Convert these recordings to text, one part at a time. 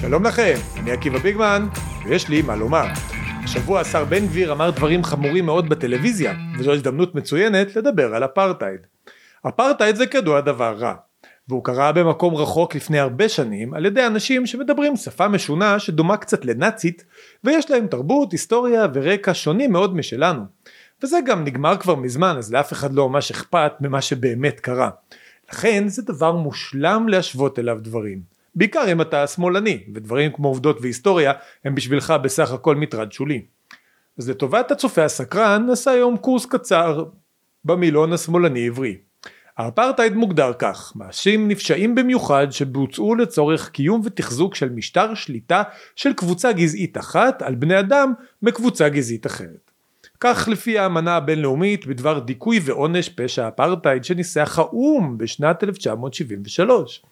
שלום לכם, אני עקיבא ביגמן, ויש לי מה לומר. השבוע השר בן גביר אמר דברים חמורים מאוד בטלוויזיה, וזו הזדמנות מצוינת לדבר על אפרטהייד. אפרטהייד זה כידוע דבר רע, והוא קרה במקום רחוק לפני הרבה שנים על ידי אנשים שמדברים שפה משונה שדומה קצת לנאצית, ויש להם תרבות, היסטוריה ורקע שונים מאוד משלנו. וזה גם נגמר כבר מזמן, אז לאף אחד לא ממש אכפת ממה שבאמת קרה. לכן זה דבר מושלם להשוות אליו דברים. בעיקר אם אתה שמאלני ודברים כמו עובדות והיסטוריה הם בשבילך בסך הכל מטרד שולי. אז לטובת הצופה הסקרן נעשה היום קורס קצר במילון השמאלני עברי. האפרטהייד מוגדר כך, מעשים נפשעים במיוחד שבוצעו לצורך קיום ותחזוק של משטר שליטה של קבוצה גזעית אחת על בני אדם מקבוצה גזעית אחרת. כך לפי האמנה הבינלאומית בדבר דיכוי ועונש פשע אפרטהייד שניסח האו"ם בשנת 1973.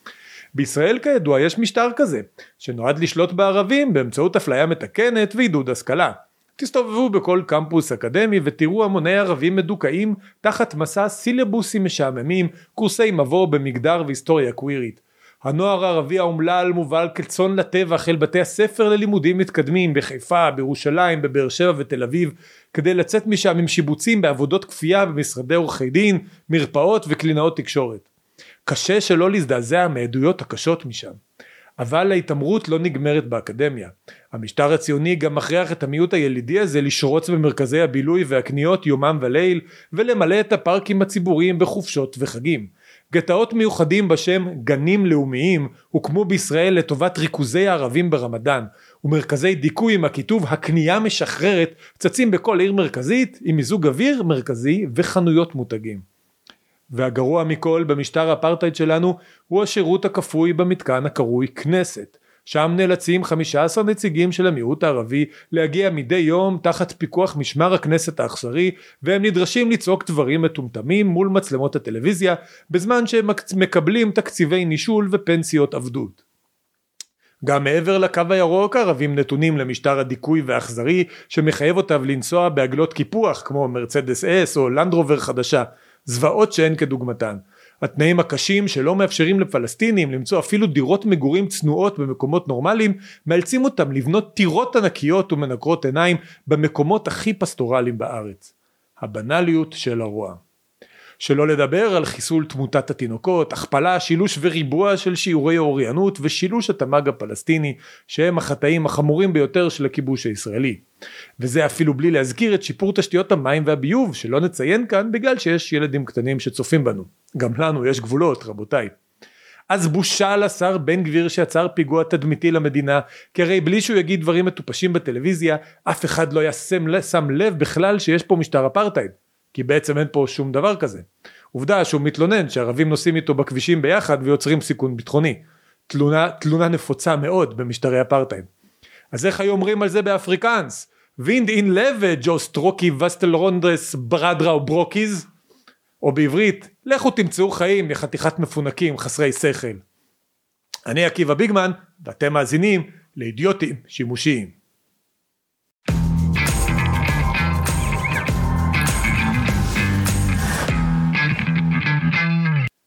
בישראל כידוע יש משטר כזה, שנועד לשלוט בערבים באמצעות אפליה מתקנת ועידוד השכלה. תסתובבו בכל קמפוס אקדמי ותראו המוני ערבים מדוכאים תחת מסע סילבוסים משעממים, קורסי מבוא במגדר והיסטוריה קווירית. הנוער הערבי האומלל מובל כצאן לטבח אל בתי הספר ללימודים מתקדמים בחיפה, בירושלים, בבאר שבע ותל אביב כדי לצאת משם עם שיבוצים בעבודות כפייה במשרדי עורכי דין, מרפאות וקלינאות תקשורת. קשה שלא להזדעזע מעדויות הקשות משם. אבל ההתעמרות לא נגמרת באקדמיה. המשטר הציוני גם מכריח את המיעוט הילידי הזה לשרוץ במרכזי הבילוי והקניות יומם וליל ולמלא את הפארקים הציבוריים בחופשות וחגים. גטאות מיוחדים בשם גנים לאומיים הוקמו בישראל לטובת ריכוזי הערבים ברמדאן ומרכזי דיכוי עם הכיתוב הקנייה משחררת צצים בכל עיר מרכזית עם מיזוג אוויר מרכזי וחנויות מותגים. והגרוע מכל במשטר האפרטהייד שלנו הוא השירות הכפוי במתקן הקרוי כנסת שם נאלצים 15 נציגים של המיעוט הערבי להגיע מדי יום תחת פיקוח משמר הכנסת האכזרי והם נדרשים לצעוק דברים מטומטמים מול מצלמות הטלוויזיה בזמן שהם מקבלים תקציבי נישול ופנסיות עבדות. גם מעבר לקו הירוק הערבים נתונים למשטר הדיכוי והאכזרי שמחייב אותם לנסוע בעגלות קיפוח כמו מרצדס אס או לנדרובר חדשה זוועות שאין כדוגמתן. התנאים הקשים שלא מאפשרים לפלסטינים למצוא אפילו דירות מגורים צנועות במקומות נורמליים מאלצים אותם לבנות טירות ענקיות ומנקרות עיניים במקומות הכי פסטורליים בארץ. הבנאליות של הרוע. שלא לדבר על חיסול תמותת התינוקות, הכפלה, שילוש וריבוע של שיעורי אוריינות ושילוש התמ"ג הפלסטיני שהם החטאים החמורים ביותר של הכיבוש הישראלי. וזה אפילו בלי להזכיר את שיפור תשתיות המים והביוב שלא נציין כאן בגלל שיש ילדים קטנים שצופים בנו. גם לנו יש גבולות רבותיי. אז בושה לשר בן גביר שיצר פיגוע תדמיתי למדינה כי הרי בלי שהוא יגיד דברים מטופשים בטלוויזיה אף אחד לא ישם שם לב בכלל שיש פה משטר אפרטהייד כי בעצם אין פה שום דבר כזה. עובדה שהוא מתלונן שערבים נוסעים איתו בכבישים ביחד ויוצרים סיכון ביטחוני. תלונה, תלונה נפוצה מאוד במשטרי אפרטהייד. אז איך היו אומרים על זה באפריקאנס? וינד אין לבה ג'ו סטרוקי וסטל רונדרס ברדרה או ברוקיז? או בעברית, לכו תמצאו חיים לחתיכת מפונקים חסרי שכל. אני עקיבא ביגמן ואתם מאזינים לאידיוטים שימושיים.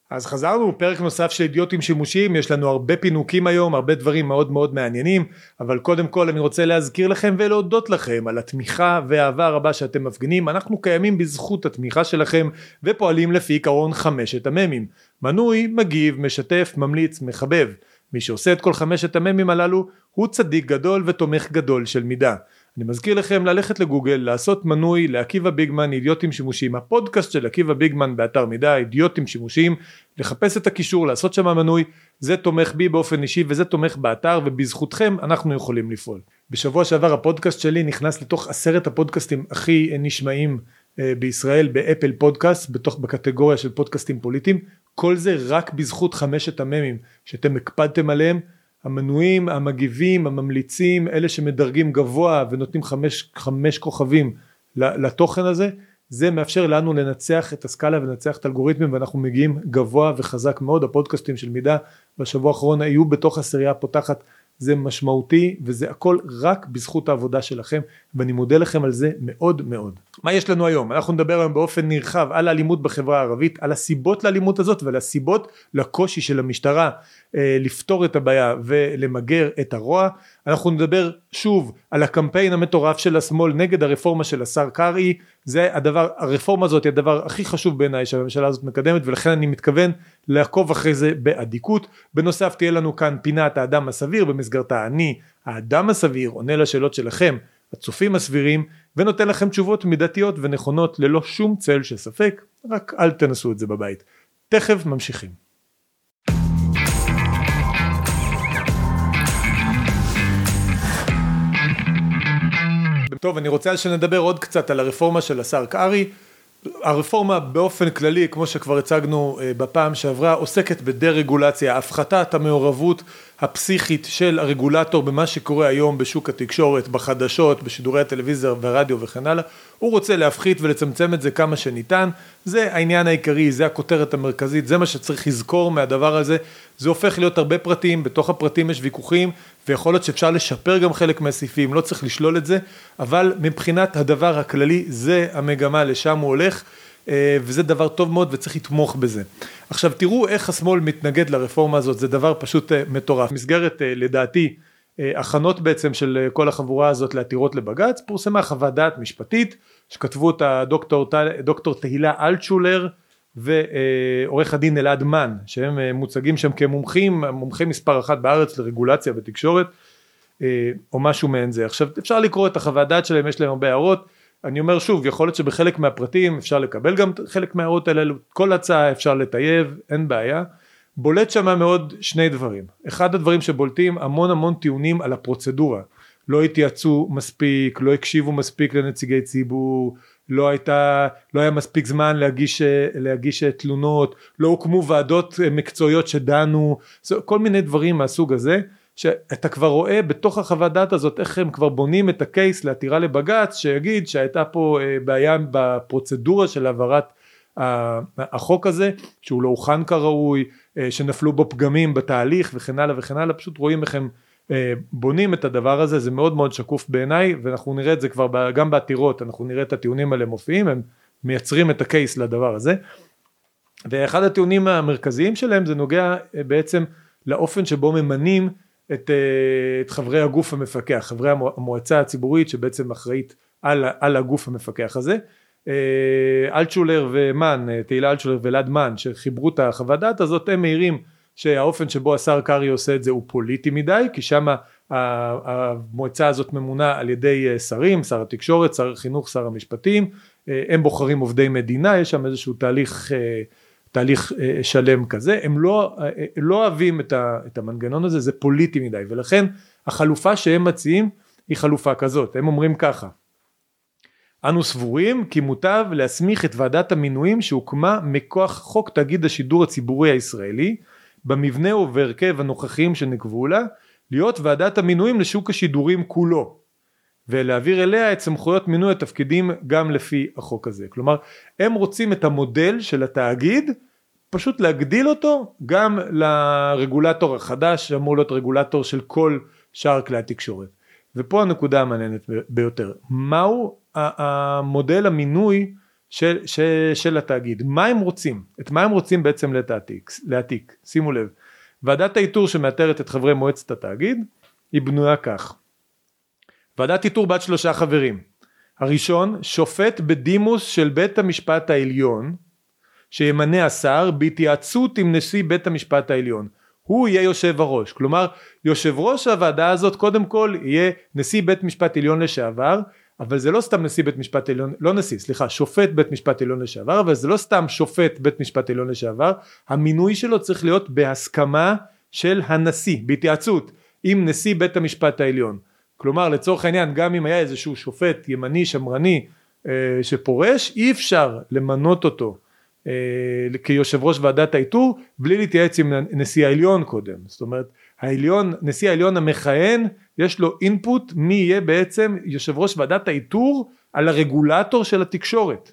אז חזרנו, פרק נוסף של אידיוטים שימושיים, יש לנו הרבה פינוקים היום, הרבה דברים מאוד מאוד מעניינים, אבל קודם כל אני רוצה להזכיר לכם ולהודות לכם על התמיכה והאהבה הרבה שאתם מפגינים, אנחנו קיימים בזכות התמיכה שלכם ופועלים לפי עקרון חמשת המ"מים, מנוי, מגיב, משתף, ממליץ, מחבב. מי שעושה את כל חמשת המ"מים הללו הוא צדיק גדול ותומך גדול של מידה. אני מזכיר לכם ללכת לגוגל, לעשות מנוי לעקיבא ביגמן אידיוטים שימושיים, הפודקאסט של עקיבא ביגמן באתר מידע אידיוטים שימושיים, לחפש את הקישור, לעשות שם מנוי, זה תומך בי באופן אישי וזה תומך באתר ובזכותכם אנחנו יכולים לפעול. בשבוע שעבר הפודקאסט שלי נכנס לתוך עשרת הפודקאסטים הכי נשמעים אה, בישראל באפל פודקאסט, בתוך בקטגוריה של פודקאסטים פוליטיים, כל זה רק בזכות חמשת המ"מים שאתם הקפדתם עליהם המנויים, המגיבים, הממליצים, אלה שמדרגים גבוה ונותנים חמש, חמש כוכבים לתוכן הזה, זה מאפשר לנו לנצח את הסקאלה ולנצח את האלגוריתמים ואנחנו מגיעים גבוה וחזק מאוד, הפודקאסטים של מידע בשבוע האחרון היו בתוך הסירייה הפותחת זה משמעותי וזה הכל רק בזכות העבודה שלכם ואני מודה לכם על זה מאוד מאוד. מה יש לנו היום? אנחנו נדבר היום באופן נרחב על האלימות בחברה הערבית, על הסיבות לאלימות הזאת ועל הסיבות לקושי של המשטרה אה, לפתור את הבעיה ולמגר את הרוע. אנחנו נדבר שוב על הקמפיין המטורף של השמאל נגד הרפורמה של השר קרעי, זה הדבר, הרפורמה הזאת היא הדבר הכי חשוב בעיניי שהממשלה הזאת מקדמת ולכן אני מתכוון לעקוב אחרי זה באדיקות. בנוסף תהיה לנו כאן פינת האדם הסביר במסגרתה אני האדם הסביר עונה לשאלות שלכם הצופים הסבירים ונותן לכם תשובות מידתיות ונכונות ללא שום צל של ספק רק אל תנסו את זה בבית. תכף ממשיכים. טוב אני רוצה שנדבר עוד קצת על הרפורמה של השר קרעי. הרפורמה באופן כללי כמו שכבר הצגנו אה, בפעם שעברה עוסקת בדה רגולציה הפחתת המעורבות הפסיכית של הרגולטור במה שקורה היום בשוק התקשורת בחדשות בשידורי הטלוויזיה והרדיו וכן הלאה הוא רוצה להפחית ולצמצם את זה כמה שניתן. זה העניין העיקרי זה הכותרת המרכזית זה מה שצריך לזכור מהדבר הזה. זה הופך להיות הרבה פרטים בתוך הפרטים יש ויכוחים ויכול להיות שאפשר לשפר גם חלק מהסעיפים לא צריך לשלול את זה אבל מבחינת הדבר הכללי זה המגמה לשם הוא הולך וזה דבר טוב מאוד וצריך לתמוך בזה. עכשיו תראו איך השמאל מתנגד לרפורמה הזאת זה דבר פשוט אה, מטורף. מסגרת אה, לדעתי הכנות בעצם של כל החבורה הזאת לעתירות לבג"ץ פורסמה חוות דעת משפטית שכתבו אותה דוקטור, דוקטור תהילה אלטשולר ועורך הדין אלעד מן שהם מוצגים שם כמומחים מומחים מספר אחת בארץ לרגולציה ותקשורת או משהו מעין זה עכשיו אפשר לקרוא את החוות דעת שלהם יש להם הרבה הערות אני אומר שוב יכול להיות שבחלק מהפרטים אפשר לקבל גם חלק מההערות האלה כל הצעה אפשר לטייב אין בעיה. בולט שם מאוד שני דברים. אחד הדברים שבולטים המון המון טיעונים על הפרוצדורה. לא התייעצו מספיק לא הקשיבו מספיק לנציגי ציבור לא הייתה לא היה מספיק זמן להגיש להגיש תלונות לא הוקמו ועדות מקצועיות שדנו כל מיני דברים מהסוג הזה שאתה כבר רואה בתוך החוות דעת הזאת איך הם כבר בונים את הקייס לעתירה לבג"ץ שיגיד שהייתה פה אה, בעיה בפרוצדורה של העברת החוק הזה שהוא לא הוכן כראוי אה, שנפלו בו פגמים בתהליך וכן הלאה וכן הלאה פשוט רואים איך הם אה, בונים את הדבר הזה זה מאוד מאוד שקוף בעיניי ואנחנו נראה את זה כבר גם בעתירות אנחנו נראה את הטיעונים האלה מופיעים הם מייצרים את הקייס לדבר הזה. ואחד הטיעונים המרכזיים שלהם זה נוגע בעצם לאופן שבו ממנים את, אה, את חברי הגוף המפקח, חברי המועצה הציבורית שבעצם אחראית על, על הגוף המפקח הזה. אה, אלטשולר ומן, אה, תהילה אלטשולר ואלעד מן שחיברו את החוות דעת הזאת הם מעירים שהאופן שבו השר קרעי עושה את זה הוא פוליטי מדי כי שם המועצה הזאת ממונה על ידי שרים, שר התקשורת, שר החינוך, שר המשפטים, הם בוחרים עובדי מדינה, יש שם איזשהו תהליך תהליך אה, שלם כזה. הם לא, אה, לא אוהבים את, ה, את המנגנון הזה זה פוליטי מדי ולכן החלופה שהם מציעים היא חלופה כזאת. הם אומרים ככה אנו סבורים כי מוטב להסמיך את ועדת המינויים שהוקמה מכוח חוק תאגיד השידור הציבורי הישראלי במבנה ובהרכב הנוכחיים שנקבעו לה להיות ועדת המינויים לשוק השידורים כולו ולהעביר אליה את סמכויות מינוי התפקידים גם לפי החוק הזה. כלומר הם רוצים את המודל של התאגיד פשוט להגדיל אותו גם לרגולטור החדש שאמור להיות רגולטור של כל שאר כלי התקשורת. ופה הנקודה המעניינת ביותר. מהו המודל המינוי של, של, של התאגיד? מה הם רוצים? את מה הם רוצים בעצם להתעתיק, להתיק? שימו לב. ועדת האיתור שמאתרת את חברי מועצת התאגיד היא בנויה כך ועדת איתור בת שלושה חברים. הראשון שופט בדימוס של בית המשפט העליון שימנה השר בהתייעצות עם נשיא בית המשפט העליון. הוא יהיה יושב הראש. כלומר יושב ראש הוועדה הזאת קודם כל יהיה נשיא בית משפט עליון לשעבר אבל זה לא סתם נשיא בית משפט עליון לא נשיא סליחה שופט בית משפט עליון לשעבר אבל זה לא סתם שופט בית משפט עליון לשעבר. המינוי שלו צריך להיות בהסכמה של הנשיא בהתייעצות עם נשיא בית המשפט העליון כלומר לצורך העניין גם אם היה איזשהו שופט ימני שמרני אה, שפורש אי אפשר למנות אותו אה, כיושב ראש ועדת האיתור בלי להתייעץ עם נשיא העליון קודם. זאת אומרת העליון נשיא העליון המכהן יש לו אינפוט מי יהיה בעצם יושב ראש ועדת האיתור על הרגולטור של התקשורת.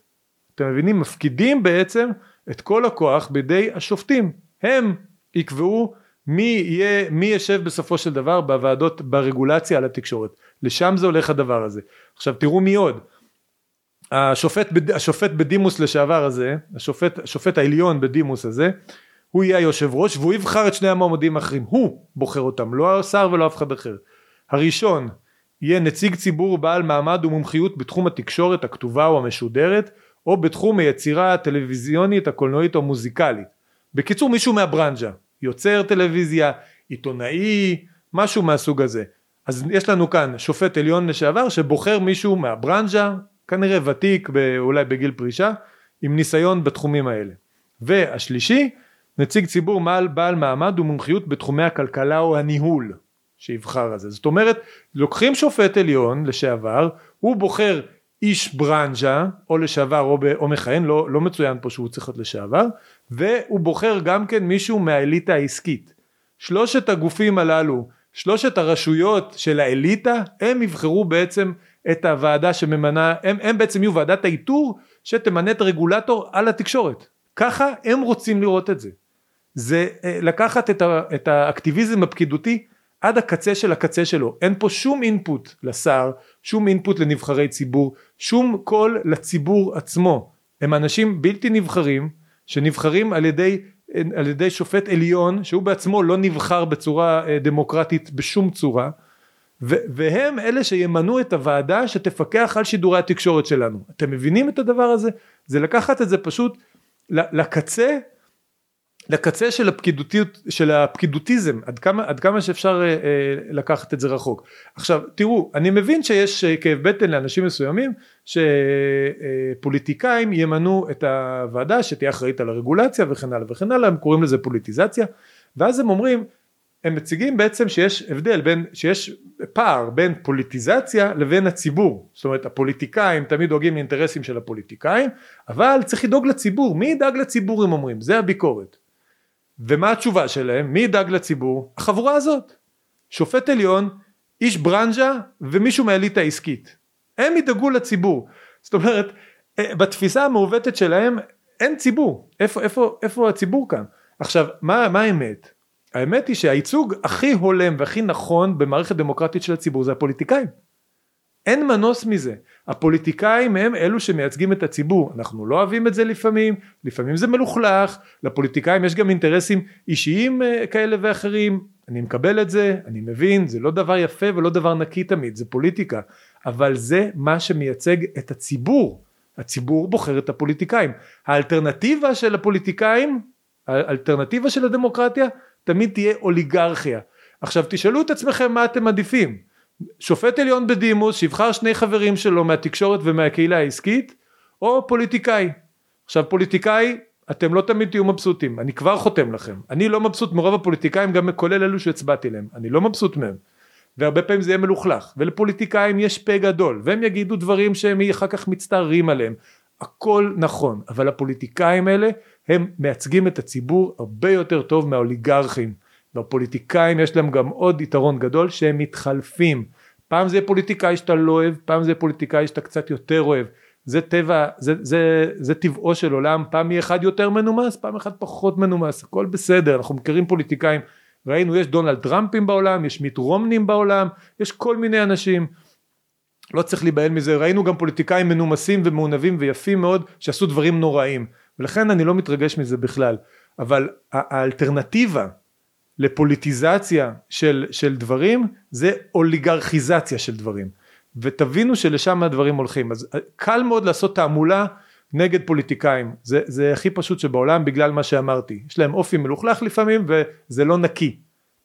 אתם מבינים? מפקידים בעצם את כל הכוח בידי השופטים. הם יקבעו מי יהיה, מי ישב בסופו של דבר בוועדות ברגולציה על התקשורת, לשם זה הולך הדבר הזה. עכשיו תראו מי עוד, השופט, השופט בדימוס לשעבר הזה, השופט, השופט העליון בדימוס הזה, הוא יהיה היושב ראש והוא יבחר את שני המועמדים האחרים, הוא בוחר אותם, לא השר ולא אף אחד אחר. הראשון יהיה נציג ציבור בעל מעמד ומומחיות בתחום התקשורת הכתובה או המשודרת או בתחום היצירה הטלוויזיונית הקולנועית או מוזיקלית. בקיצור מישהו מהברנז'ה, יוצר טלוויזיה, עיתונאי, משהו מהסוג הזה. אז יש לנו כאן שופט עליון לשעבר שבוחר מישהו מהברנז'ה, כנראה ותיק אולי בגיל פרישה, עם ניסיון בתחומים האלה. והשלישי, נציג ציבור מעל בעל מעמד ומומחיות בתחומי הכלכלה או הניהול שיבחר על זה. זאת אומרת, לוקחים שופט עליון לשעבר, הוא בוחר איש ברנז'ה או לשעבר או, ב, או מכהן, לא, לא מצוין פה שהוא צריך להיות לשעבר, והוא בוחר גם כן מישהו מהאליטה העסקית. שלושת הגופים הללו, שלושת הרשויות של האליטה, הם יבחרו בעצם את הוועדה שממנה, הם, הם בעצם יהיו ועדת האיתור שתמנה את הרגולטור על התקשורת. ככה הם רוצים לראות את זה. זה אה, לקחת את, ה, את האקטיביזם הפקידותי עד הקצה של הקצה שלו. אין פה שום אינפוט לשר, שום אינפוט לנבחרי ציבור, שום קול לציבור עצמו. הם אנשים בלתי נבחרים שנבחרים על ידי, על ידי שופט עליון שהוא בעצמו לא נבחר בצורה אה, דמוקרטית בשום צורה והם אלה שימנו את הוועדה שתפקח על שידורי התקשורת שלנו. אתם מבינים את הדבר הזה? זה לקחת את זה פשוט לקצה לקצה של הפקידותיות של הפקידוטיזם עד כמה עד כמה שאפשר אה, אה, לקחת את זה רחוק. עכשיו תראו אני מבין שיש אה, כאב בטן לאנשים מסוימים שפוליטיקאים אה, ימנו את הוועדה שתהיה אחראית על הרגולציה וכן הלאה וכן הלאה הם קוראים לזה פוליטיזציה ואז הם אומרים הם מציגים בעצם שיש הבדל בין שיש פער בין פוליטיזציה לבין הציבור. זאת אומרת הפוליטיקאים תמיד דואגים לאינטרסים של הפוליטיקאים אבל צריך לדאוג לציבור. מי ידאג לציבור הם אומרים? זה הביקורת ומה התשובה שלהם? מי ידאג לציבור? החבורה הזאת. שופט עליון איש ברנז'ה ומישהו מהאליטה העסקית. הם ידאגו לציבור. זאת אומרת אה, בתפיסה המעוותת שלהם אין ציבור. איפה איפה איפה הציבור כאן? עכשיו מה, מה האמת? האמת היא שהייצוג הכי הולם והכי נכון במערכת דמוקרטית של הציבור זה הפוליטיקאים אין מנוס מזה. הפוליטיקאים הם אלו שמייצגים את הציבור. אנחנו לא אוהבים את זה לפעמים לפעמים זה מלוכלך לפוליטיקאים יש גם אינטרסים אישיים אה, כאלה ואחרים. אני מקבל את זה אני מבין זה לא דבר יפה ולא דבר נקי תמיד זה פוליטיקה. אבל זה מה שמייצג את הציבור. הציבור בוחר את הפוליטיקאים. האלטרנטיבה של הפוליטיקאים האלטרנטיבה של הדמוקרטיה תמיד תהיה אוליגרכיה. עכשיו תשאלו את עצמכם מה אתם עדיפים שופט עליון בדימוס שיבחר שני חברים שלו מהתקשורת ומהקהילה העסקית או פוליטיקאי. עכשיו פוליטיקאי אתם לא תמיד תהיו מבסוטים. אני כבר חותם לכם. אני לא מבסוט מרוב הפוליטיקאים גם כולל אלו שהצבעתי להם. אני לא מבסוט מהם. והרבה פעמים זה יהיה מלוכלך. ולפוליטיקאים יש פה גדול. והם יגידו דברים שהם אחר כך מצטערים עליהם. הכל נכון אבל הפוליטיקאים האלה הם מייצגים את הציבור הרבה יותר טוב מהאוליגרכים והפוליטיקאים יש להם גם עוד יתרון גדול שהם מתחלפים. פעם זה פוליטיקאי שאתה לא אוהב פעם זה פוליטיקאי שאתה קצת יותר אוהב. זה טבע זה, זה, זה טבעו של עולם. פעם יהיה אחד יותר מנומס פעם אחד פחות מנומס הכל בסדר. אנחנו מכירים פוליטיקאים. ראינו יש דונלד טראמפים בעולם יש מיט רומנים בעולם יש כל מיני אנשים. לא צריך להיבהל מזה. ראינו גם פוליטיקאים מנומסים ומעונבים ויפים מאוד שעשו דברים נוראים. ולכן אני לא מתרגש מזה בכלל. אבל האלטרנטיבה לפוליטיזציה של, של דברים זה אוליגרכיזציה של דברים. ותבינו שלשם הדברים הולכים. אז אה, קל מאוד לעשות תעמולה נגד פוליטיקאים. זה, זה הכי פשוט שבעולם בגלל מה שאמרתי. יש להם אופי מלוכלך לפעמים וזה לא נקי.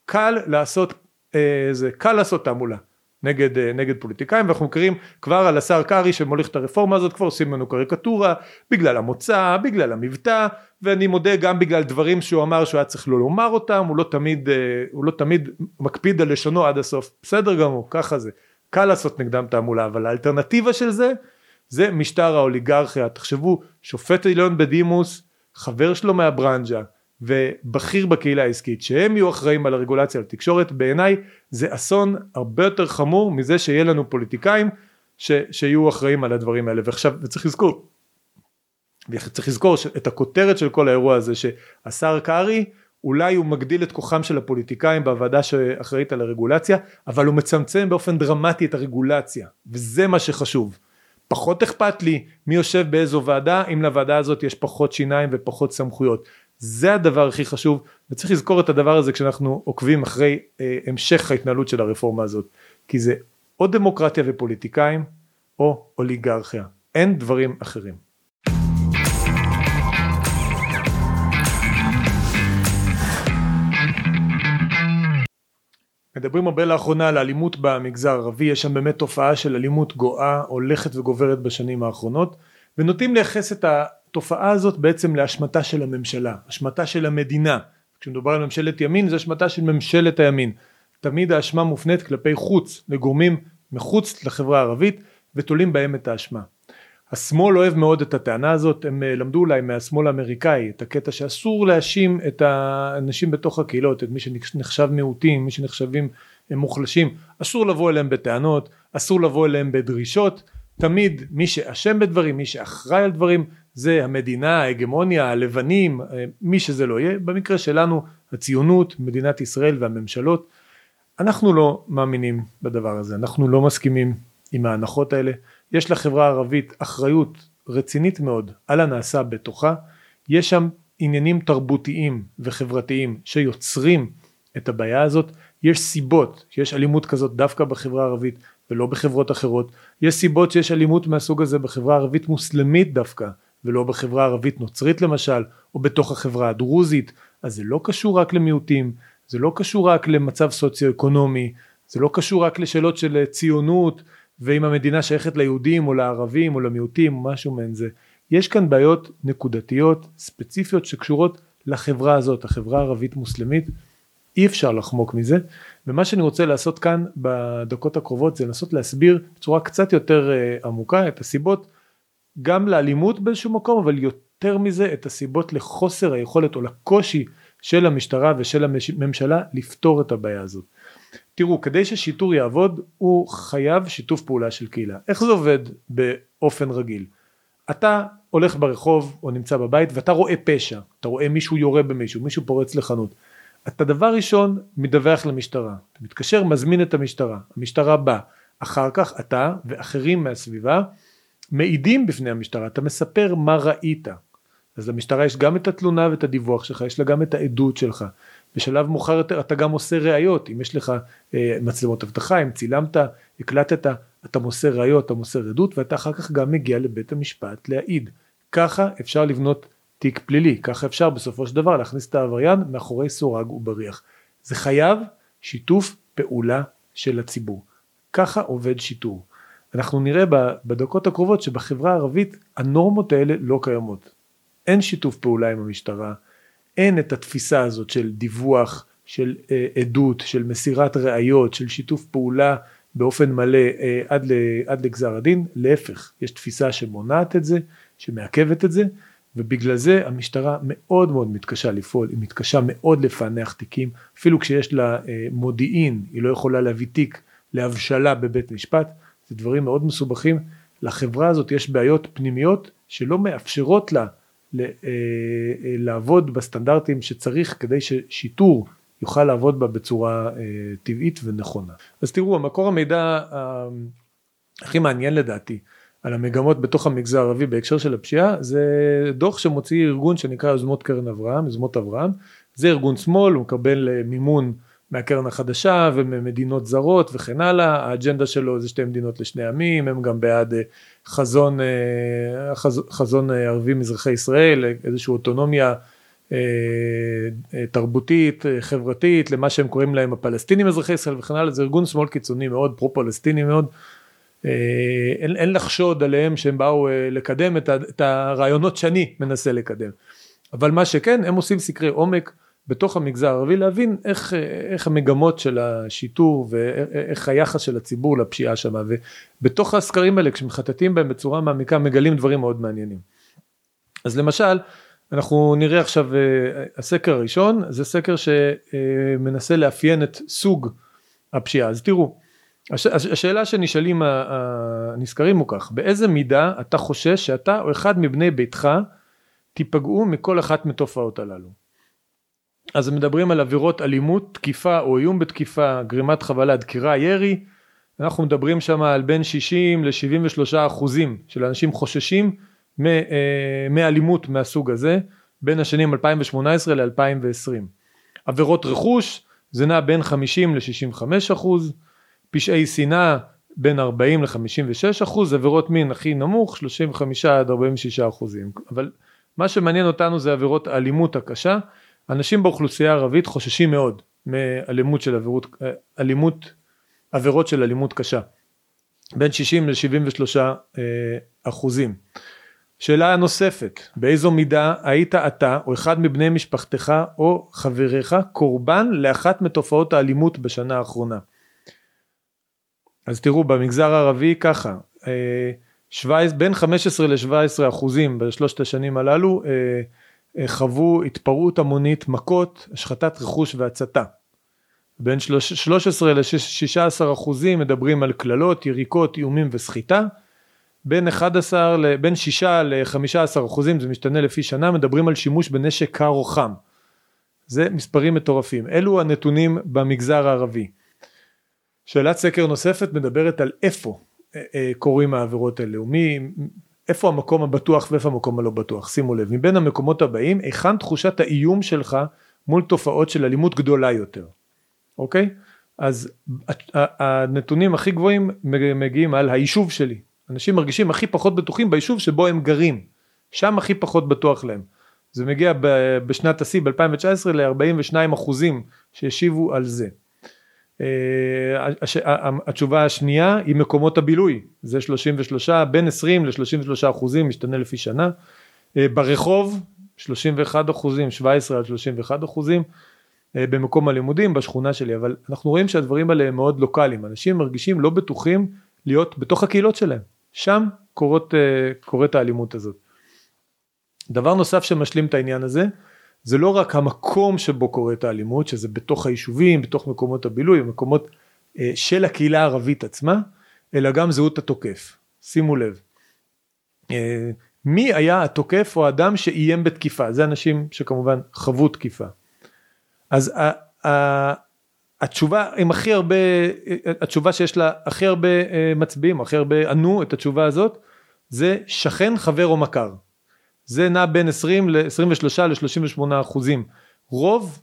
קל לעשות אה, זה קל לעשות תעמולה נגד, אה, נגד פוליטיקאים ואנחנו מכירים כבר על השר קרעי שמוליך את הרפורמה הזאת כבר עושים לנו קריקטורה בגלל המוצא בגלל המבטא ואני מודה גם בגלל דברים שהוא אמר שהוא היה צריך לא לומר אותם הוא לא תמיד אה, הוא לא תמיד מקפיד על לשונו עד הסוף. בסדר גמור ככה זה. קל לעשות נגדם תעמולה אבל האלטרנטיבה של זה זה משטר האוליגרכיה. תחשבו שופט עליון בדימוס חבר שלו מהברנז'ה ובכיר בקהילה העסקית שהם יהיו אחראים על הרגולציה על תקשורת בעיניי זה אסון הרבה יותר חמור מזה שיהיה לנו פוליטיקאים ש, שיהיו אחראים על הדברים האלה. ועכשיו וצריך לזכור צריך לזכור את הכותרת של כל האירוע הזה שהשר קרעי אולי הוא מגדיל את כוחם של הפוליטיקאים בוועדה שאחראית על הרגולציה אבל הוא מצמצם באופן דרמטי את הרגולציה וזה מה שחשוב. פחות אכפת לי מי יושב באיזו ועדה אם לוועדה הזאת יש פחות שיניים ופחות סמכויות זה הדבר הכי חשוב וצריך לזכור את הדבר הזה כשאנחנו עוקבים אחרי אה, המשך ההתנהלות של הרפורמה הזאת כי זה או דמוקרטיה ופוליטיקאים או אוליגרכיה. אין דברים אחרים. מדברים הרבה לאחרונה על אלימות במגזר הערבי, יש שם באמת תופעה של אלימות גואה הולכת וגוברת בשנים האחרונות ונוטים לייחס את התופעה הזאת בעצם להשמטה של הממשלה, השמטה של המדינה, כשמדובר על ממשלת ימין זה השמטה של ממשלת הימין, תמיד האשמה מופנית כלפי חוץ, לגורמים מחוץ לחברה הערבית ותולים בהם את האשמה. השמאל אוהב מאוד את הטענה הזאת, הם אה, למדו אולי מהשמאל האמריקאי את הקטע שאסור להאשים את האנשים בתוך הקהילות, את מי שנחשב מיעוטים, מי שנחשבים מוחלשים, אסור לבוא אליהם בטענות, אסור לבוא אליהם בדרישות, תמיד מי שאשם בדברים, מי שאחראי על דברים זה המדינה, ההגמוניה, הלבנים, אה, מי שזה לא יהיה, במקרה שלנו הציונות, מדינת ישראל והממשלות, אנחנו לא מאמינים בדבר הזה, אנחנו לא מסכימים עם ההנחות האלה. יש לחברה הערבית אחריות רצינית מאוד על הנעשה בתוכה, יש שם עניינים תרבותיים וחברתיים שיוצרים את הבעיה הזאת, יש סיבות שיש אלימות כזאת דווקא בחברה הערבית ולא בחברות אחרות, יש סיבות שיש אלימות מהסוג הזה בחברה הערבית מוסלמית דווקא ולא בחברה הערבית נוצרית למשל או בתוך החברה הדרוזית, אז זה לא קשור רק למיעוטים, זה לא קשור רק למצב סוציו-אקונומי, זה לא קשור רק לשאלות של ציונות ואם המדינה שייכת ליהודים או לערבים או למיעוטים משהו מעין זה. יש כאן בעיות נקודתיות ספציפיות שקשורות לחברה הזאת, החברה הערבית מוסלמית, אי אפשר לחמוק מזה ומה שאני רוצה לעשות כאן בדקות הקרובות זה לנסות להסביר בצורה קצת יותר uh, עמוקה את הסיבות גם לאלימות באיזשהו מקום אבל יותר מזה את הסיבות לחוסר היכולת או לקושי של המשטרה ושל הממשלה לפתור את הבעיה הזאת. תראו כדי ששיטור יעבוד הוא חייב שיתוף פעולה של קהילה. איך זה עובד באופן רגיל? אתה הולך ברחוב או נמצא בבית ואתה רואה פשע. אתה רואה מישהו יורה במישהו מישהו פורץ לחנות. אתה דבר ראשון מדווח למשטרה. אתה מתקשר מזמין את המשטרה. המשטרה באה. אחר כך אתה ואחרים מהסביבה מעידים בפני המשטרה אתה מספר מה ראית. אז למשטרה יש גם את התלונה ואת הדיווח שלך יש לה גם את העדות שלך. בשלב מאוחר יותר אתה גם עושה ראיות אם יש לך אה, מצלמות אבטחה אם צילמת הקלטת אתה מוסר ראיות אתה מוסר עדות ואתה אחר כך גם מגיע לבית המשפט להעיד. ככה אפשר לבנות תיק פלילי ככה אפשר בסופו של דבר להכניס את העבריין מאחורי סורג ובריח. זה חייב שיתוף פעולה של הציבור. ככה עובד שיטור אנחנו נראה בדקות הקרובות שבחברה הערבית הנורמות האלה לא קיימות. אין שיתוף פעולה עם המשטרה אין את התפיסה הזאת של דיווח, של אה, עדות, של מסירת ראיות, של שיתוף פעולה באופן מלא אה, עד, ל, עד לגזר הדין, להפך, יש תפיסה שמונעת את זה, שמעכבת את זה, ובגלל זה המשטרה מאוד מאוד מתקשה לפעול, היא מתקשה מאוד לפענח תיקים, אפילו כשיש לה אה, מודיעין, היא לא יכולה להביא תיק להבשלה בבית משפט, זה דברים מאוד מסובכים, לחברה הזאת יש בעיות פנימיות שלא מאפשרות לה אה, אה, לעבוד בסטנדרטים שצריך כדי ששיטור יוכל לעבוד בה בצורה אה, טבעית ונכונה. אז תראו המקור המידע הכי מעניין לדעתי על המגמות בתוך המגזר הערבי בהקשר של הפשיעה זה דוח שמוציא ארגון שנקרא יוזמות קרן אברהם, יוזמות אברהם, זה ארגון שמאל, הוא מקבל מימון מהקרן החדשה וממדינות זרות וכן הלאה, האג'נדה שלו זה שתי מדינות לשני עמים, הם גם בעד אה, חזון, אה, חזון אה, ערבי מזרחי ישראל, איזושהי אוטונומיה תרבותית, חברתית, למה שהם קוראים להם הפלסטינים אזרחי ישראל וכן הלאה, זה ארגון שמאל קיצוני מאוד, פרו-פלסטיני מאוד, אין, אין לחשוד עליהם שהם באו לקדם את הרעיונות שאני מנסה לקדם, אבל מה שכן, הם עושים סקרי עומק, בתוך המגזר הערבי להבין איך, איך המגמות של השיטור ואיך היחס של הציבור לפשיעה שם ובתוך הסקרים האלה כשמחטטים בהם בצורה מעמיקה מגלים דברים מאוד מעניינים. אז למשל אנחנו נראה עכשיו אה, הסקר הראשון זה סקר שמנסה לאפיין את סוג הפשיעה. אז תראו הש, השאלה שנשאלים הנזכרים הוא כך באיזה מידה אתה חושש שאתה או אחד מבני ביתך תיפגעו מכל אחת מתופעות הללו אז מדברים על עבירות אלימות, תקיפה או איום בתקיפה, גרימת חבלה, דקירה, ירי. אנחנו מדברים שם על בין 60 ל-73 אחוזים של אנשים חוששים אה, מאלימות מהסוג הזה בין השנים 2018 ל-2020. עבירות רכוש זה נע בין 50 ל-65 אחוז, פשעי שנאה בין 40 ל-56 אחוז, עבירות מין הכי נמוך 35 עד 46 אחוזים. אבל מה שמעניין אותנו זה עבירות האלימות הקשה. אנשים באוכלוסייה הערבית חוששים מאוד מאלימות של עבירות, אלימות, עבירות של אלימות קשה. בין 60 ל-73 אה, אחוזים. שאלה נוספת, באיזו מידה היית אתה או אחד מבני משפחתך או חבריך קורבן לאחת מתופעות האלימות בשנה האחרונה? אז תראו במגזר הערבי ככה, אה, בין 15 ל-17 אחוזים בשלושת השנים הללו אה, חוו התפרעות המונית, מכות, השחתת רכוש והצתה. בין 13 ל-16 אחוזים מדברים על קללות, יריקות, איומים וסחיטה. בין 11, בין 6 ל-15 אחוזים, זה משתנה לפי שנה, מדברים על שימוש בנשק קר או חם. זה מספרים מטורפים. אלו הנתונים במגזר הערבי. שאלת סקר נוספת מדברת על איפה אה, אה, קורים העבירות האלה, ומי, איפה המקום הבטוח ואיפה המקום הלא בטוח, שימו לב, מבין המקומות הבאים, היכן תחושת האיום שלך מול תופעות של אלימות גדולה יותר, אוקיי? אז הנתונים הכי גבוהים מגיעים על היישוב שלי, אנשים מרגישים הכי פחות בטוחים ביישוב שבו הם גרים, שם הכי פחות בטוח להם. זה מגיע בשנת השיא ב-2019 ל-42 אחוזים שהשיבו על זה. אה, התשובה השנייה היא מקומות הבילוי, זה 33, בין 20 ל-33 אחוזים, משתנה לפי שנה. אה, ברחוב 31 אחוזים, 17 עד 31 אחוזים. אה, במקום הלימודים, בשכונה שלי, אבל אנחנו רואים שהדברים האלה הם מאוד לוקאליים, אנשים מרגישים לא בטוחים להיות בתוך הקהילות שלהם, שם קורות, קורית האלימות הזאת. דבר נוסף שמשלים את העניין הזה, זה לא רק המקום שבו קורית האלימות, שזה בתוך היישובים, בתוך מקומות הבילוי, מקומות אה, של הקהילה הערבית עצמה, אלא גם זהות התוקף. שימו לב. אה, מי היה התוקף או האדם שאיים בתקיפה? זה אנשים שכמובן חוו תקיפה. אז ה, ה, התשובה עם הכי הרבה, התשובה שיש לה הכי הרבה אה, מצביעים, הכי הרבה ענו את התשובה הזאת, זה שכן, חבר או מכר. זה נע בין 20 ל-23 ל-38 אחוזים. רוב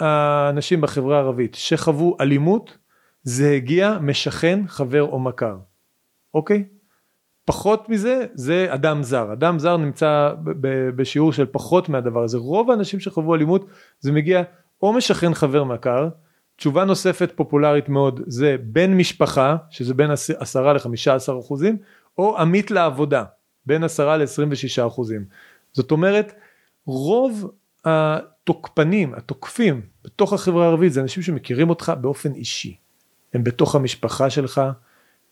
האנשים בחברה הערבית שחוו אלימות זה הגיע משכן, חבר או מכר, אוקיי? פחות מזה זה אדם זר, אדם זר נמצא בשיעור של פחות מהדבר הזה, רוב האנשים שחוו אלימות זה מגיע או משכן חבר מכר, תשובה נוספת פופולרית מאוד זה בן משפחה שזה בין 10 ל-15 אחוזים, או עמית לעבודה בין 10 ל-26 אחוזים. זאת אומרת, רוב התוקפנים, התוקפים בתוך החברה הערבית זה אנשים שמכירים אותך באופן אישי. הם בתוך המשפחה שלך,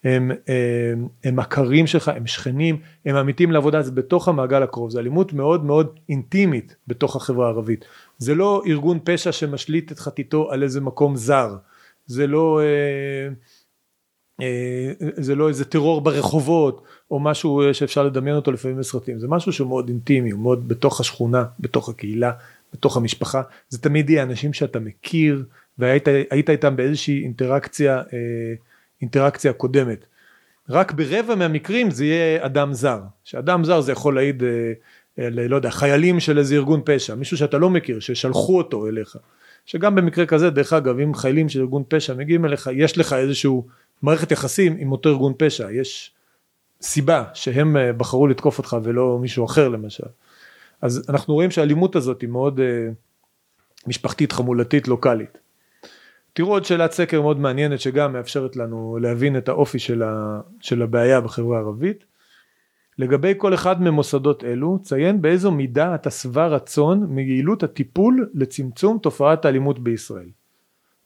הם, הם, הם מכרים שלך, הם שכנים, הם עמיתים לעבודה, זה בתוך המעגל הקרוב, זו אלימות מאוד מאוד אינטימית בתוך החברה הערבית. זה לא ארגון פשע שמשליט את חתיתו על איזה מקום זר, זה לא... אה, אה, זה לא איזה טרור ברחובות או משהו אה, שאפשר לדמיין אותו לפעמים בסרטים. זה משהו שהוא מאוד אינטימי הוא מאוד בתוך השכונה בתוך הקהילה בתוך המשפחה. זה תמיד יהיה אנשים שאתה מכיר והיית איתם באיזושהי אינטראקציה אה, אינטראקציה קודמת. רק ברבע מהמקרים זה יהיה אדם זר. שאדם זר זה יכול להעיד לא יודע חיילים של איזה ארגון פשע מישהו שאתה לא מכיר ששלחו אותו אליך. שגם במקרה כזה דרך אגב אם חיילים של ארגון פשע מגיעים אליך יש לך איזשהו מערכת יחסים עם אותו ארגון פשע, יש סיבה שהם אה, בחרו לתקוף אותך ולא מישהו אחר למשל. אז אנחנו רואים שהאלימות הזאת היא מאוד uh, משפחתית, חמולתית, לוקאלית. תראו עוד שאלת סקר מאוד מעניינת שגם מאפשרת לנו להבין את האופי של, ה, של הבעיה בחברה הערבית. לגבי כל אחד ממוסדות אלו, ציין באיזו מידה אתה שבע רצון מיעילות הטיפול לצמצום תופעת האלימות בישראל.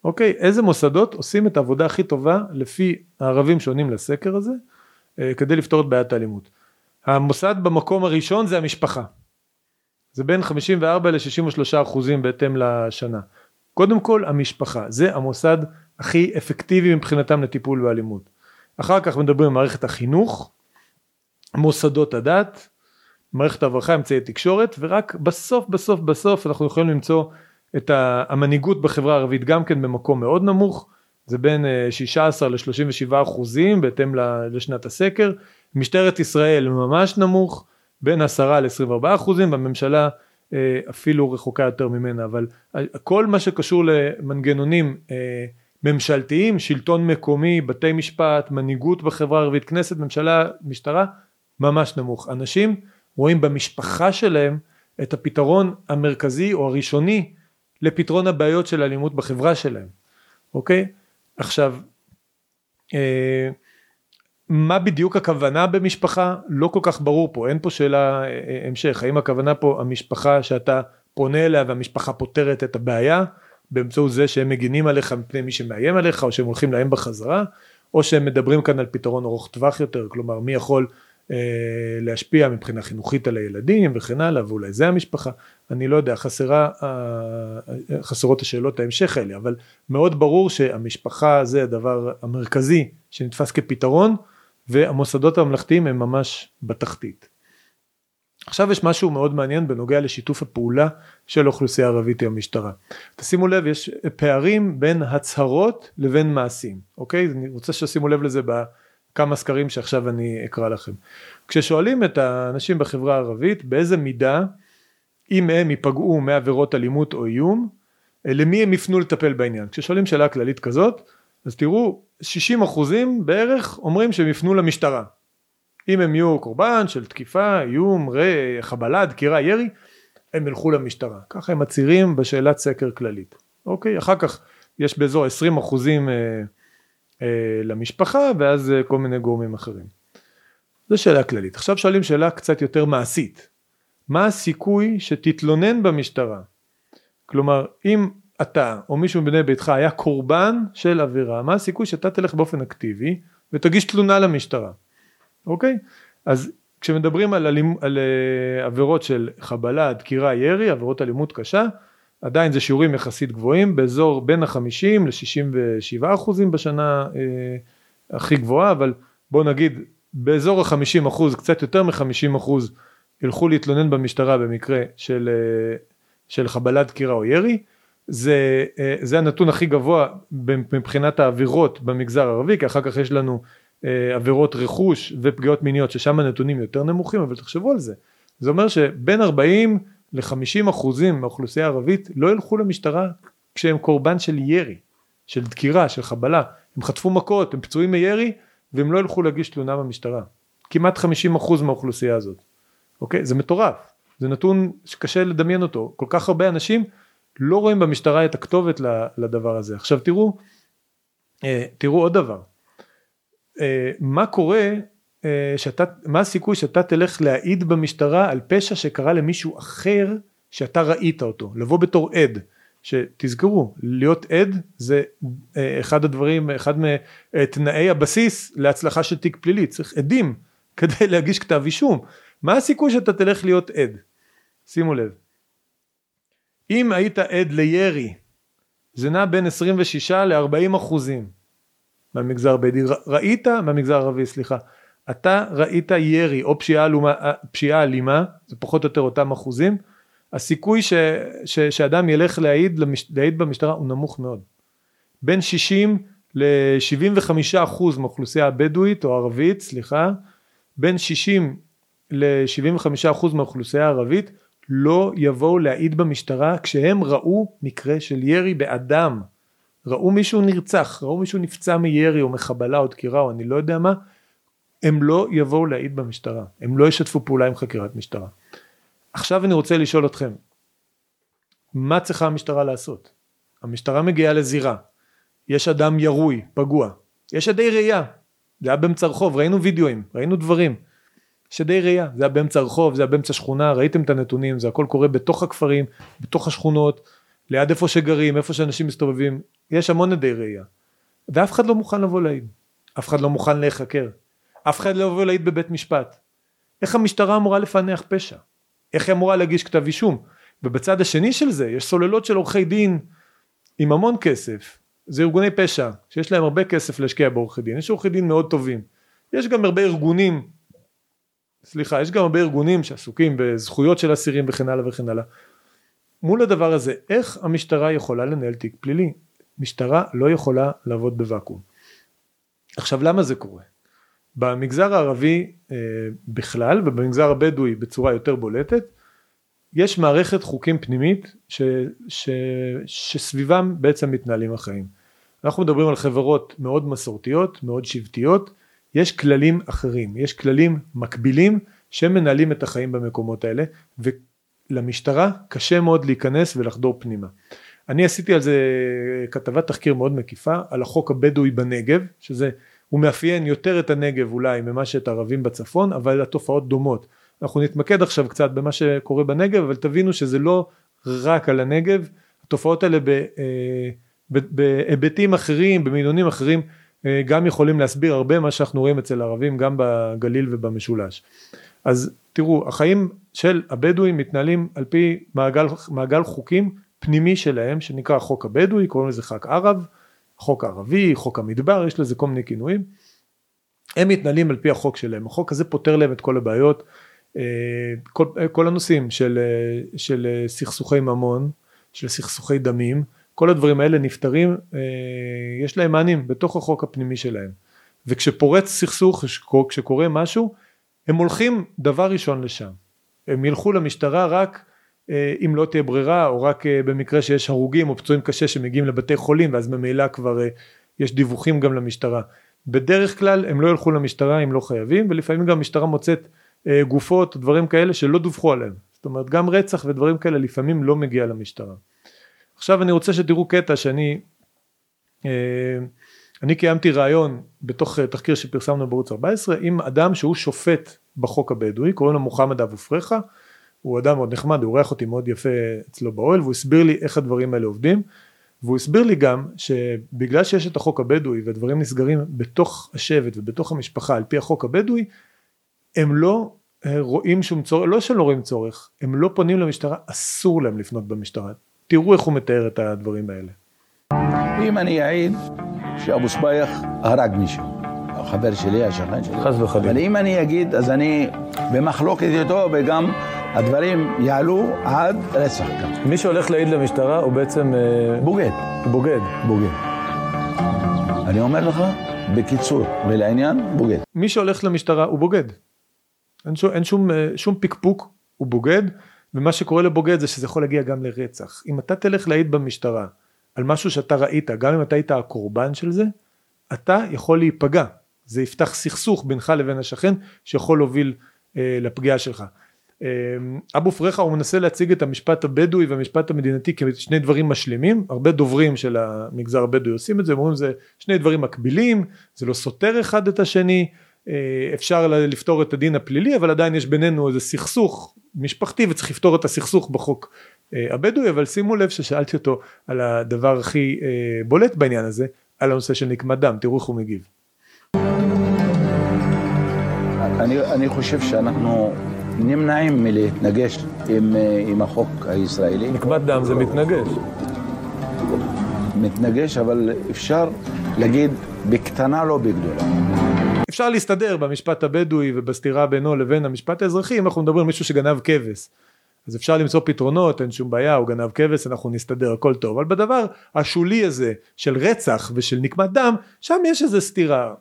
אוקיי, איזה מוסדות עושים את העבודה הכי טובה לפי הערבים שעונים לסקר הזה אה, כדי לפתור את בעיית האלימות. המוסד במקום הראשון זה המשפחה. זה בין 54 ל-63 אחוזים בהתאם לשנה. קודם כל המשפחה, זה המוסד הכי אפקטיבי מבחינתם לטיפול באלימות. אחר כך מדברים על מערכת החינוך, מוסדות הדת, מערכת הרווחה, אמצעי תקשורת, ורק בסוף בסוף בסוף אנחנו יכולים למצוא את המנהיגות בחברה הערבית גם כן במקום מאוד נמוך, זה בין 16 ל-37 אחוזים בהתאם לשנת הסקר, משטרת ישראל ממש נמוך, בין 10 ל-24 אחוזים, בממשלה אפילו רחוקה יותר ממנה, אבל כל מה שקשור למנגנונים ממשלתיים, שלטון מקומי, בתי משפט, מנהיגות בחברה הערבית, כנסת, ממשלה, משטרה, ממש נמוך. אנשים רואים במשפחה שלהם את הפתרון המרכזי או הראשוני לפתרון הבעיות של אלימות בחברה שלהם, אוקיי? עכשיו, אה, מה בדיוק הכוונה במשפחה? לא כל כך ברור פה, אין פה שאלה אה, אה המשך, האם הכוונה פה המשפחה שאתה פונה אליה והמשפחה פותרת את הבעיה? באמצעות זה שהם מגינים עליך מפני מי שמאיים עליך או שהם הולכים להם בחזרה או שהם מדברים כאן על פתרון ארוך טווח יותר כלומר מי יכול להשפיע מבחינה חינוכית על הילדים וכן הלאה ואולי זה המשפחה אני לא יודע חסרה אה, חסרות השאלות ההמשך האלה אבל מאוד ברור שהמשפחה זה הדבר המרכזי שנתפס כפתרון והמוסדות הממלכתיים הם ממש בתחתית. עכשיו יש משהו מאוד מעניין בנוגע לשיתוף הפעולה של האוכלוסייה הערבית עם המשטרה. תשימו לב יש פערים בין הצהרות לבין מעשים אוקיי אני רוצה שתשימו לב לזה בכמה סקרים שעכשיו אני אקרא לכם. כששואלים את האנשים בחברה הערבית באיזה מידה אם הם ייפגעו מעבירות אלימות או איום למי הם יפנו לטפל בעניין כששואלים שאלה כללית כזאת אז תראו 60 אחוזים בערך אומרים שהם יפנו למשטרה אם הם יהיו קורבן של תקיפה, איום, חבלה, דקירה, ירי, הם ילכו למשטרה. ככה הם מצהירים בשאלת סקר כללית. אוקיי? אחר כך יש באזור 20 אחוזים אה, אה, למשפחה ואז אה, כל מיני גורמים אחרים. זו שאלה כללית. עכשיו שואלים שאלה קצת יותר מעשית. מה הסיכוי שתתלונן במשטרה? כלומר, אם אתה או מישהו מבני ביתך היה קורבן של עבירה, מה הסיכוי שאתה תלך באופן אקטיבי ותגיש תלונה למשטרה? אוקיי? אז כשמדברים על, אלימ, על uh, עבירות של חבלה, דקירה, ירי, עבירות אלימות קשה, עדיין זה שיעורים יחסית גבוהים, באזור בין ה-50 ל-67 אחוזים בשנה uh, הכי גבוהה, אבל בוא נגיד באזור ה-50 אחוז, קצת יותר מ-50 אחוז, ילכו להתלונן במשטרה במקרה של, uh, של חבלה, דקירה או ירי. זה, זה הנתון הכי גבוה מבחינת העבירות במגזר הערבי, כי אחר כך יש לנו אה, עבירות רכוש ופגיעות מיניות ששם הנתונים יותר נמוכים אבל תחשבו על זה זה אומר שבין 40 ל-50 אחוזים מהאוכלוסייה הערבית לא ילכו למשטרה כשהם קורבן של ירי של דקירה של חבלה. הם חטפו מכות הם פצועים מירי והם לא ילכו להגיש תלונה במשטרה. כמעט 50 אחוז מהאוכלוסייה הזאת. אוקיי? זה מטורף. זה נתון שקשה לדמיין אותו. כל כך הרבה אנשים לא רואים במשטרה את הכתובת לדבר הזה. עכשיו תראו אה, תראו עוד דבר. אה, מה קורה שאתה, מה הסיכוי שאתה תלך להעיד במשטרה על פשע שקרה למישהו אחר שאתה ראית אותו, לבוא בתור עד, שתזכרו, להיות עד זה אה, אחד הדברים, אחד מתנאי הבסיס להצלחה של תיק פלילי, צריך עדים כדי להגיש כתב אישום, מה הסיכוי שאתה תלך להיות עד? שימו לב, אם היית עד לירי זה נע בין 26 ל-40 אחוזים מהמגזר הבדואי, ראית, מהמגזר הערבי סליחה, אתה ראית ירי או פשיעה, אלומה, פשיעה אלימה, זה פחות או יותר אותם אחוזים, הסיכוי ש, ש, שאדם ילך להעיד, למש, להעיד במשטרה הוא נמוך מאוד. בין 60 ל-75 אחוז מהאוכלוסייה הבדואית או הערבית, סליחה, בין 60 ל-75 אחוז מהאוכלוסייה הערבית לא יבואו להעיד במשטרה כשהם ראו מקרה של ירי באדם. ראו מישהו נרצח, ראו מישהו נפצע מירי או מחבלה או דקירה או אני לא יודע מה, הם לא יבואו להעיד במשטרה, הם לא ישתפו פעולה עם חקירת משטרה. עכשיו אני רוצה לשאול אתכם, מה צריכה המשטרה לעשות? המשטרה מגיעה לזירה, יש אדם ירוי, פגוע, יש עדי ראייה, זה היה באמצע רחוב, ראינו וידאוים, ראינו דברים, יש עדי ראייה, זה היה באמצע רחוב, זה היה באמצע שכונה, ראיתם את הנתונים, זה הכל קורה בתוך הכפרים, בתוך השכונות, ליד איפה שגרים, איפה שאנשים מסתובבים, יש המון עדי ראייה. ואף אחד לא מוכן לבוא להעיד. אף אחד לא מוכן להיחקר. אף אחד לא יבוא להעיד בבית משפט. איך המשטרה אמורה לפענח פשע? איך היא אמורה להגיש כתב אישום? ובצד השני של זה יש סוללות של עורכי דין עם המון כסף. זה ארגוני פשע שיש להם הרבה כסף להשקיע בעורכי דין. יש עורכי דין מאוד טובים. יש גם הרבה ארגונים, סליחה, יש גם הרבה ארגונים שעסוקים בזכויות של אסירים וכן הלאה וכן הלאה. מול הדבר הזה, איך המשטרה יכולה לנהל תיק פלילי? משטרה לא יכולה לעבוד בוואקום. עכשיו למה זה קורה? במגזר הערבי אה, בכלל ובמגזר הבדואי בצורה יותר בולטת יש מערכת חוקים פנימית ש, ש, שסביבם בעצם מתנהלים החיים. אנחנו מדברים על חברות מאוד מסורתיות, מאוד שבטיות, יש כללים אחרים, יש כללים מקבילים שמנהלים את החיים במקומות האלה ולמשטרה קשה מאוד להיכנס ולחדור פנימה. אני עשיתי על זה כתבת תחקיר מאוד מקיפה על החוק הבדואי בנגב שזה הוא מאפיין יותר את הנגב אולי ממה שאת הערבים בצפון אבל התופעות דומות. אנחנו נתמקד עכשיו קצת במה שקורה בנגב אבל תבינו שזה לא רק על הנגב. התופעות האלה אה, בהיבטים אחרים במינונים אחרים אה, גם יכולים להסביר הרבה מה שאנחנו רואים אצל הערבים גם בגליל ובמשולש. אז תראו החיים של הבדואים מתנהלים על פי מעגל, מעגל חוקים פנימי שלהם שנקרא חוק הבדואי קוראים לזה חג ערב חוק ערבי חוק המדבר יש לזה כל מיני כינויים. הם מתנהלים על פי החוק שלהם. החוק הזה פותר להם את כל הבעיות אה, כל, כל הנושאים של, אה, של סכסוכי ממון של סכסוכי דמים. כל הדברים האלה נפתרים אה, יש להם מענים בתוך החוק הפנימי שלהם. וכשפורץ סכסוך כשקורה משהו הם הולכים דבר ראשון לשם. הם ילכו למשטרה רק אה, אם לא תהיה ברירה או רק אה, במקרה שיש הרוגים או פצועים קשה שמגיעים לבתי חולים ואז ממילא כבר אה, יש דיווחים גם למשטרה. בדרך כלל הם לא ילכו למשטרה אם לא חייבים ולפעמים גם המשטרה מוצאת גופות דברים כאלה שלא דווחו עליהם. זאת אומרת גם רצח ודברים כאלה לפעמים לא מגיע למשטרה. עכשיו אני רוצה שתראו קטע שאני אני קיימתי ראיון בתוך תחקיר שפרסמנו בערוץ 14 עם אדם שהוא שופט בחוק הבדואי קוראים לו מוחמד אבו פרחה הוא אדם מאוד נחמד, הוא אורח אותי מאוד יפה אצלו באוהל והוא הסביר לי איך הדברים האלה עובדים והוא הסביר לי גם שבגלל שיש את החוק הבדואי והדברים נסגרים בתוך השבט ובתוך המשפחה על פי החוק הבדואי הם לא אה, רואים שום צורך, לא שלא רואים צורך, הם לא פונים למשטרה, אסור להם לפנות במשטרה. תראו איך הוא מתאר את הדברים האלה. אם אני אעיד שאבו סבייח הרג מישהו, החבר שלי, השכן שלי, חס וחלילה. אבל אם אני אגיד, אז אני במחלוקת איתו וגם הדברים יעלו עד רצח גם. מי שהולך להעיד למשטרה הוא בעצם... אה, בוגד. בוגד. בוגד. אני אומר לך, בקיצור ולעניין, בוגד. מי שהולך למשטרה הוא בוגד. אין, שום, אין שום, אה, שום פקפוק, הוא בוגד, ומה שקורה לבוגד זה שזה יכול להגיע גם לרצח. אם אתה תלך להעיד במשטרה על משהו שאתה ראית, גם אם אתה היית הקורבן של זה, אתה יכול להיפגע. זה יפתח סכסוך בינך לבין השכן שיכול להוביל אה, לפגיעה שלך. אמ, אבו פרחה הוא מנסה להציג את המשפט הבדואי והמשפט המדינתי כשני דברים משלימים. הרבה דוברים של המגזר הבדואי עושים את זה אומרים זה שני דברים מקבילים זה לא סותר אחד את השני אה, אפשר לפתור את הדין הפלילי אבל עדיין יש בינינו איזה סכסוך משפחתי וצריך לפתור את הסכסוך בחוק אה, הבדואי. אבל שימו לב ששאלתי אותו על הדבר הכי אה, בולט בעניין הזה על הנושא של נקמת דם. תראו איך הוא מגיב. אני, אני חושב שאנחנו נמנעים מלהתנגש עם, אה, עם החוק הישראלי. נקמת דם זה מתנגש. מתנגש, אבל אפשר להגיד בקטנה לא בגדולה. אפשר להסתדר במשפט הבדואי ובסתירה בינו לבין המשפט האזרחי אם אנחנו מדברים על מישהו שגנב כבש. אז אפשר למצוא פתרונות, אין שום בעיה, הוא גנב כבש, אנחנו נסתדר, הכל טוב. אבל בדבר השולי הזה של רצח ושל נקמת דם, שם יש איזו סתירה.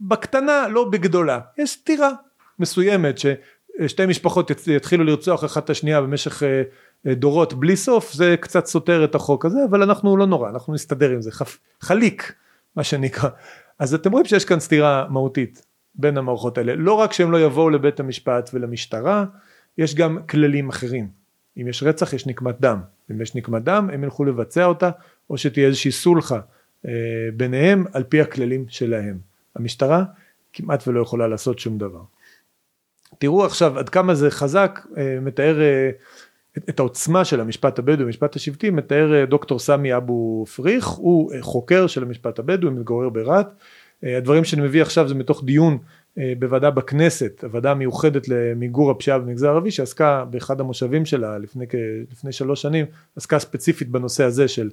בקטנה, לא בגדולה. יש סתירה מסוימת שתי משפחות יתחילו לרצוח אחת את השנייה במשך אה, אה, דורות בלי סוף זה קצת סותר את החוק הזה אבל אנחנו לא נורא אנחנו נסתדר עם זה. חליק מה שנקרא. אז אתם רואים שיש כאן סתירה מהותית בין המערכות האלה. לא רק שהם לא יבואו לבית המשפט ולמשטרה יש גם כללים אחרים. אם יש רצח יש נקמת דם. אם יש נקמת דם הם ילכו לבצע אותה או שתהיה איזושהי סולחה אה, ביניהם על פי הכללים שלהם. המשטרה כמעט ולא יכולה לעשות שום דבר תראו עכשיו עד כמה זה חזק, אה, מתאר אה, את העוצמה של המשפט הבדואי, המשפט השבטי, מתאר אה, דוקטור סמי אבו פריך, הוא חוקר של המשפט הבדואי, מתגורר ברהט. הדברים שאני מביא עכשיו זה מתוך דיון בוועדה בכנסת, הוועדה המיוחדת למיגור הפשיעה במגזר הערבי, שעסקה באחד המושבים שלה לפני, לפני שלוש שנים, עסקה ספציפית בנושא הזה של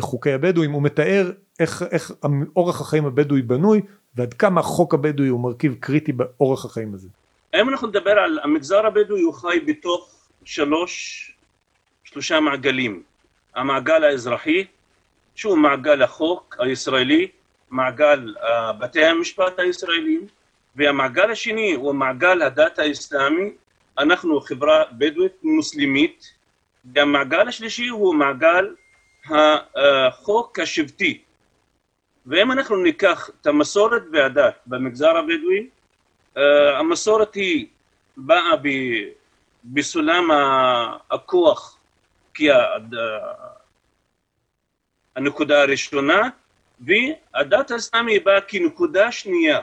חוקי הבדואים, הוא מתאר איך, איך אורח החיים הבדואי בנוי ועד כמה החוק הבדואי הוא מרכיב קריטי באורח החיים הזה. היום אנחנו נדבר על המגזר הבדואי הוא חי בתוך שלוש, שלושה מעגלים. המעגל האזרחי, שהוא מעגל החוק הישראלי, מעגל uh, בתי המשפט הישראלים, והמעגל השני הוא מעגל הדת האסלאמי, אנחנו חברה בדואית מוסלמית, והמעגל השלישי הוא מעגל החוק השבטי. ואם אנחנו ניקח את המסורת והדת במגזר הבדואי, המסורת היא באה בסולם הכוח כנקודה הראשונה, והדת האסלאמי באה כנקודה שנייה,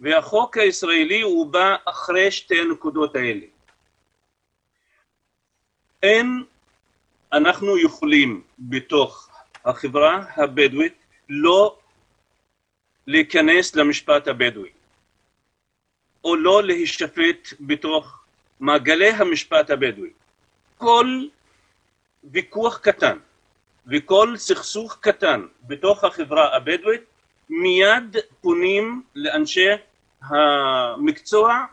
והחוק הישראלי הוא בא אחרי שתי הנקודות האלה. אין אנחנו יכולים בתוך החברה הבדואית לא להיכנס למשפט הבדואי, או לא להישפט בתוך מעגלי המשפט הבדואי. כל ויכוח קטן וכל סכסוך קטן בתוך החברה הבדואית מיד פונים לאנשי המקצוע,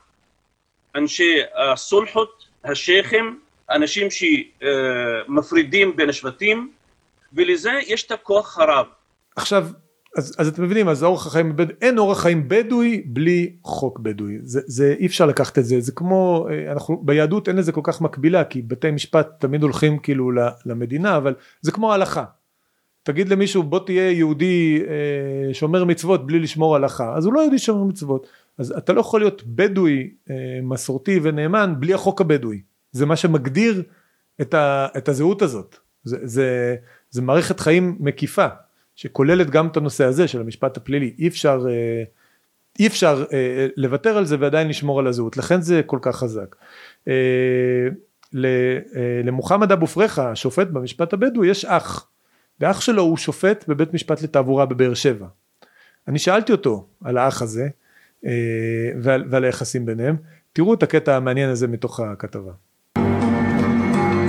אנשי הסולחות, השייחים, אנשים שמפרידים בין השבטים ולזה יש את הכוח הרב. עכשיו אז, אז אתם מבינים אז אורח החיים אין אורח חיים בדואי בלי חוק בדואי. זה, זה אי אפשר לקחת את זה. זה כמו אה, אנחנו ביהדות אין לזה כל כך מקבילה כי בתי משפט תמיד הולכים כאילו למדינה אבל זה כמו הלכה. תגיד למישהו בוא תהיה יהודי אה, שומר מצוות בלי לשמור הלכה. אז הוא לא יהודי שומר מצוות. אז אתה לא יכול להיות בדואי אה, מסורתי ונאמן בלי החוק הבדואי. זה מה שמגדיר את, ה, את הזהות הזאת. זה, זה, זה מערכת חיים מקיפה שכוללת גם את הנושא הזה של המשפט הפלילי אי אפשר אה, אי אפשר אה, לוותר על זה ועדיין לשמור על הזהות לכן זה כל כך חזק. אה, למוחמד אבו פרחה השופט במשפט הבדואי יש אח ואח שלו הוא שופט בבית משפט לתעבורה בבאר שבע. אני שאלתי אותו על האח הזה ועל, ועל היחסים ביניהם תראו את הקטע המעניין הזה מתוך הכתבה.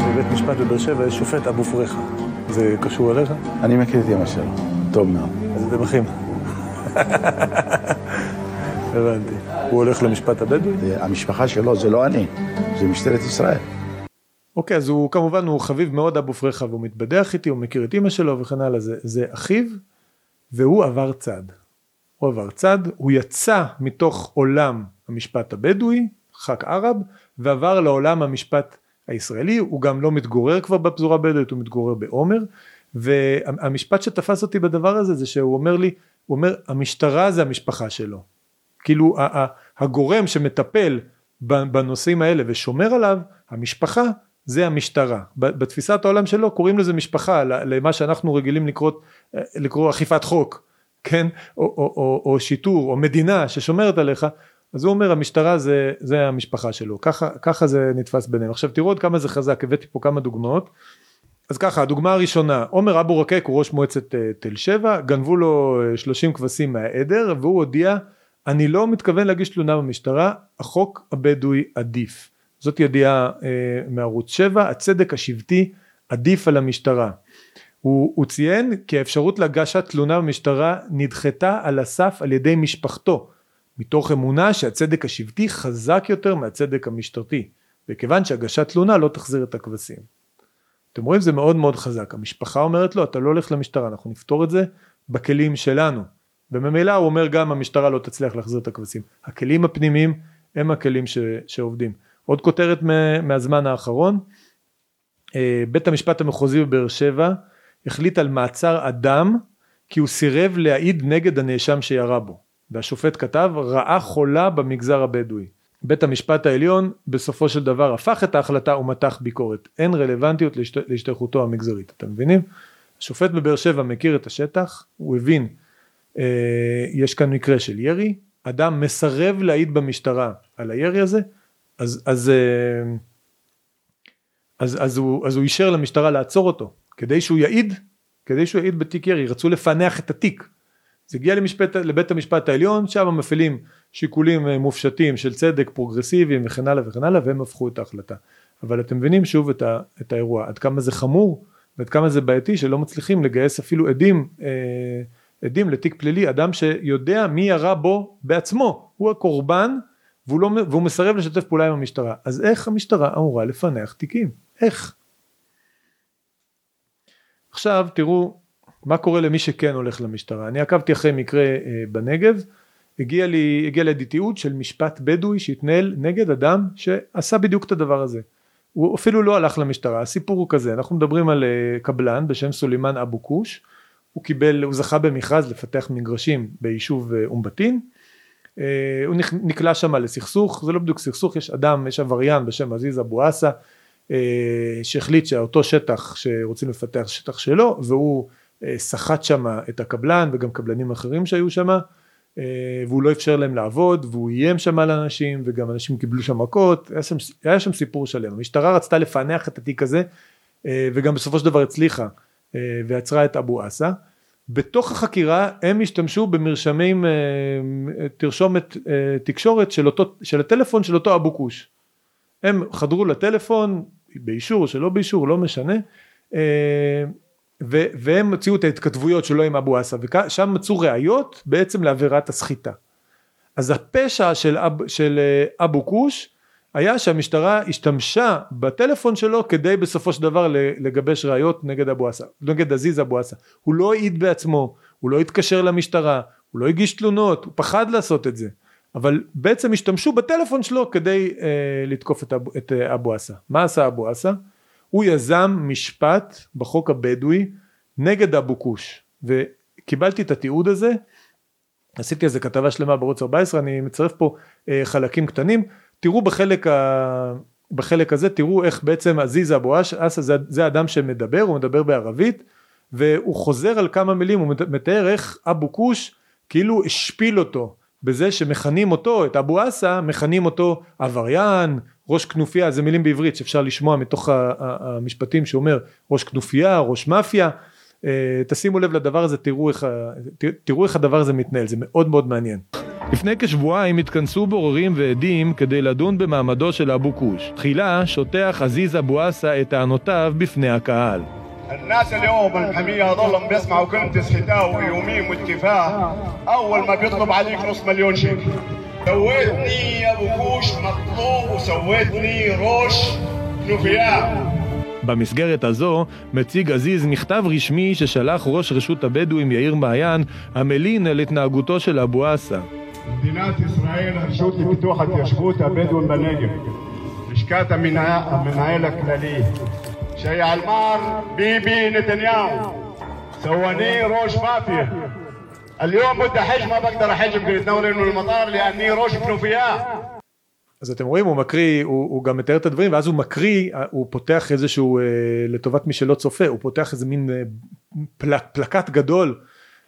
בבית משפט בבאר שבע יש שופט אבו פרחה זה קשור אליך? אני מכיר את אמא שלו, טוב מאוד. אז אתם אחים. הבנתי. הוא הולך למשפט הבדואי? המשפחה שלו זה לא אני, זה משטרת ישראל. אוקיי, אז הוא כמובן, הוא חביב מאוד אבו פרחה והוא מתבדח איתי, הוא מכיר את אמא שלו וכן הלאה, זה, זה אחיו, והוא עבר צד. הוא עבר צד, הוא יצא מתוך עולם המשפט הבדואי, ח"כ ערב, ועבר לעולם המשפט הישראלי, הוא גם לא מתגורר כבר בפזורה הבדואית, הוא מתגורר בעומר, והמשפט שתפס אותי בדבר הזה זה שהוא אומר לי, הוא אומר המשטרה זה המשפחה שלו, כאילו הגורם שמטפל בנושאים האלה ושומר עליו, המשפחה זה המשטרה, בתפיסת העולם שלו קוראים לזה משפחה, למה שאנחנו רגילים לקרוא, לקרוא אכיפת חוק, כן, או, או, או, או שיטור, או מדינה ששומרת עליך, אז הוא אומר המשטרה זה, זה המשפחה שלו, ככה, ככה זה נתפס ביניהם. עכשיו תראו עוד כמה זה חזק, הבאתי פה כמה דוגמאות. אז ככה, הדוגמה הראשונה, עומר אבו רקק הוא ראש מועצת uh, תל שבע, גנבו לו 30 אה, כבשים מהעדר והוא הודיע, אני לא מתכוון להגיש תלונה במשטרה, החוק הבדואי עדיף. זאת ידיעה uh, מערוץ 7, הצדק השבטי עדיף על המשטרה. הוא, הוא ציין כי האפשרות להגשת תלונה במשטרה נדחתה על הסף על ידי משפחתו. מתוך אמונה שהצדק השבטי חזק יותר מהצדק המשטרתי, וכיוון שהגשת תלונה לא תחזיר את הכבשים. אתם רואים זה מאוד מאוד חזק, המשפחה אומרת לו אתה לא הולך למשטרה, אנחנו נפתור את זה בכלים שלנו, וממילא הוא אומר גם המשטרה לא תצליח להחזיר את הכבשים. הכלים הפנימיים הם הכלים ש, שעובדים. עוד כותרת מהזמן האחרון, אה, בית המשפט המחוזי בבאר שבע החליט על מעצר אדם כי הוא סירב להעיד נגד הנאשם שירה בו. והשופט כתב רעה חולה במגזר הבדואי. בית המשפט העליון בסופו של דבר הפך את ההחלטה ומתח ביקורת. אין רלוונטיות להשת... להשתייכותו המגזרית. אתם מבינים? השופט בבאר שבע מכיר את השטח, הוא הבין, אה, יש כאן מקרה של ירי, אדם מסרב להעיד במשטרה על הירי הזה, אז, אז, אה, אז, אז, הוא, אז הוא אישר למשטרה לעצור אותו, כדי שהוא יעיד, כדי שהוא יעיד בתיק ירי, רצו לפענח את התיק. זה הגיע למשפט, לבית המשפט העליון, שם מפעילים שיקולים אה, מופשטים של צדק פרוגרסיביים וכן הלאה וכן הלאה, והם הפכו את ההחלטה. אבל אתם מבינים שוב את, ה, את האירוע, עד כמה זה חמור ועד כמה זה בעייתי שלא מצליחים לגייס אפילו עדים, אה, עדים לתיק פלילי, אדם שיודע מי ירה בו בעצמו, הוא הקורבן והוא, לא, והוא מסרב לשתף פעולה עם המשטרה. אז איך המשטרה אמורה לפענח תיקים? איך? עכשיו תראו מה קורה למי שכן הולך למשטרה. אני עקבתי אחרי מקרה אה, בנגב, הגיע לי, הגיע לידי תיעוד של משפט בדואי שהתנהל נגד אדם שעשה בדיוק את הדבר הזה. הוא אפילו לא הלך למשטרה, הסיפור הוא כזה, אנחנו מדברים על אה, קבלן בשם סולימאן אבו קוש, הוא קיבל, הוא זכה במכרז לפתח מגרשים ביישוב אה, אום בטין, אה, הוא נקלע שם לסכסוך, זה לא בדיוק סכסוך, יש אדם, יש עבריין בשם עזיז אבו עסה, שהחליט שאותו שטח שרוצים לפתח שטח שלו, והוא סחט שם את הקבלן וגם קבלנים אחרים שהיו שם, אה, והוא לא אפשר להם לעבוד והוא איים שם על אנשים וגם אנשים קיבלו שם מכות היה שם, היה שם סיפור שלם. המשטרה רצתה לפענח את התיק הזה אה, וגם בסופו של דבר הצליחה אה, ועצרה את אבו עסה בתוך החקירה הם השתמשו במרשמים תרשומת תקשורת של, אותו, של הטלפון של אותו אבו כוש. הם חדרו לטלפון באישור שלא באישור לא משנה ו- והם הוציאו את ההתכתבויות שלו עם אבו עסא ושם מצאו ראיות בעצם לעבירת הסחיטה. אז הפשע של, אב, של אה, אבו כוש היה שהמשטרה השתמשה בטלפון שלו כדי בסופו של דבר לגבש ראיות נגד אבו עסא, נגד עזיז אבו עסא. הוא לא העיד בעצמו, הוא לא התקשר למשטרה, הוא לא הגיש תלונות, הוא פחד לעשות את זה. אבל בעצם השתמשו בטלפון שלו כדי אה, לתקוף את, אב, את אה, אבו. מה עשה אבו עסא? הוא יזם משפט בחוק הבדואי נגד אבו כוש וקיבלתי את התיעוד הזה. עשיתי איזה כתבה שלמה בערוץ 14 אני מצרף פה אה, חלקים קטנים. תראו בחלק, ה... בחלק הזה תראו איך בעצם עזיז אבו אסא זה, זה אדם שמדבר הוא מדבר בערבית והוא חוזר על כמה מילים הוא מתאר איך אבו כוש כאילו השפיל אותו בזה שמכנים אותו את אבו אסא מכנים אותו עבריין ראש כנופיה זה מילים בעברית שאפשר לשמוע מתוך המשפטים שאומר ראש כנופיה ראש מאפיה אה, תשימו לב לדבר הזה תראו איך, תראו איך הדבר הזה מתנהל זה מאוד מאוד מעניין. לפני כשבועיים התכנסו בוררים ועדים כדי לדון במעמדו של אבו כוש. תחילה שוטח עזיז אבו עסא את טענותיו בפני הקהל. الناس اليوم المحامية هذول بيسمعوا كلمة سخيتاه وإيوميم واتكفاه أول ما بيطلب عليك نص مليون شيكل سويتني يا ابو كوش مطلوب وسويتني ראש כנופיה. במסגרת הזו מציג עזיז מכתב רשמי ששלח ראש רשות הבדואים יאיר מעיין המלין על התנהגותו של אבו עסא. מדינת ישראל, הרשות לפיתוח התיישבות הבדואים בנגב, לשכת המנהל הכללי, שהיה על מר ביבי נתניהו, סווני ראש מאפיה اليوم بدي احج ما بقدر احج بقدر انه المطار لاني ראש כנופיה. אז אתם רואים הוא מקריא הוא, הוא גם מתאר את הדברים ואז הוא מקריא הוא פותח איזשהו אה, לטובת מי שלא צופה הוא פותח איזה מין אה, פלק, פלקט גדול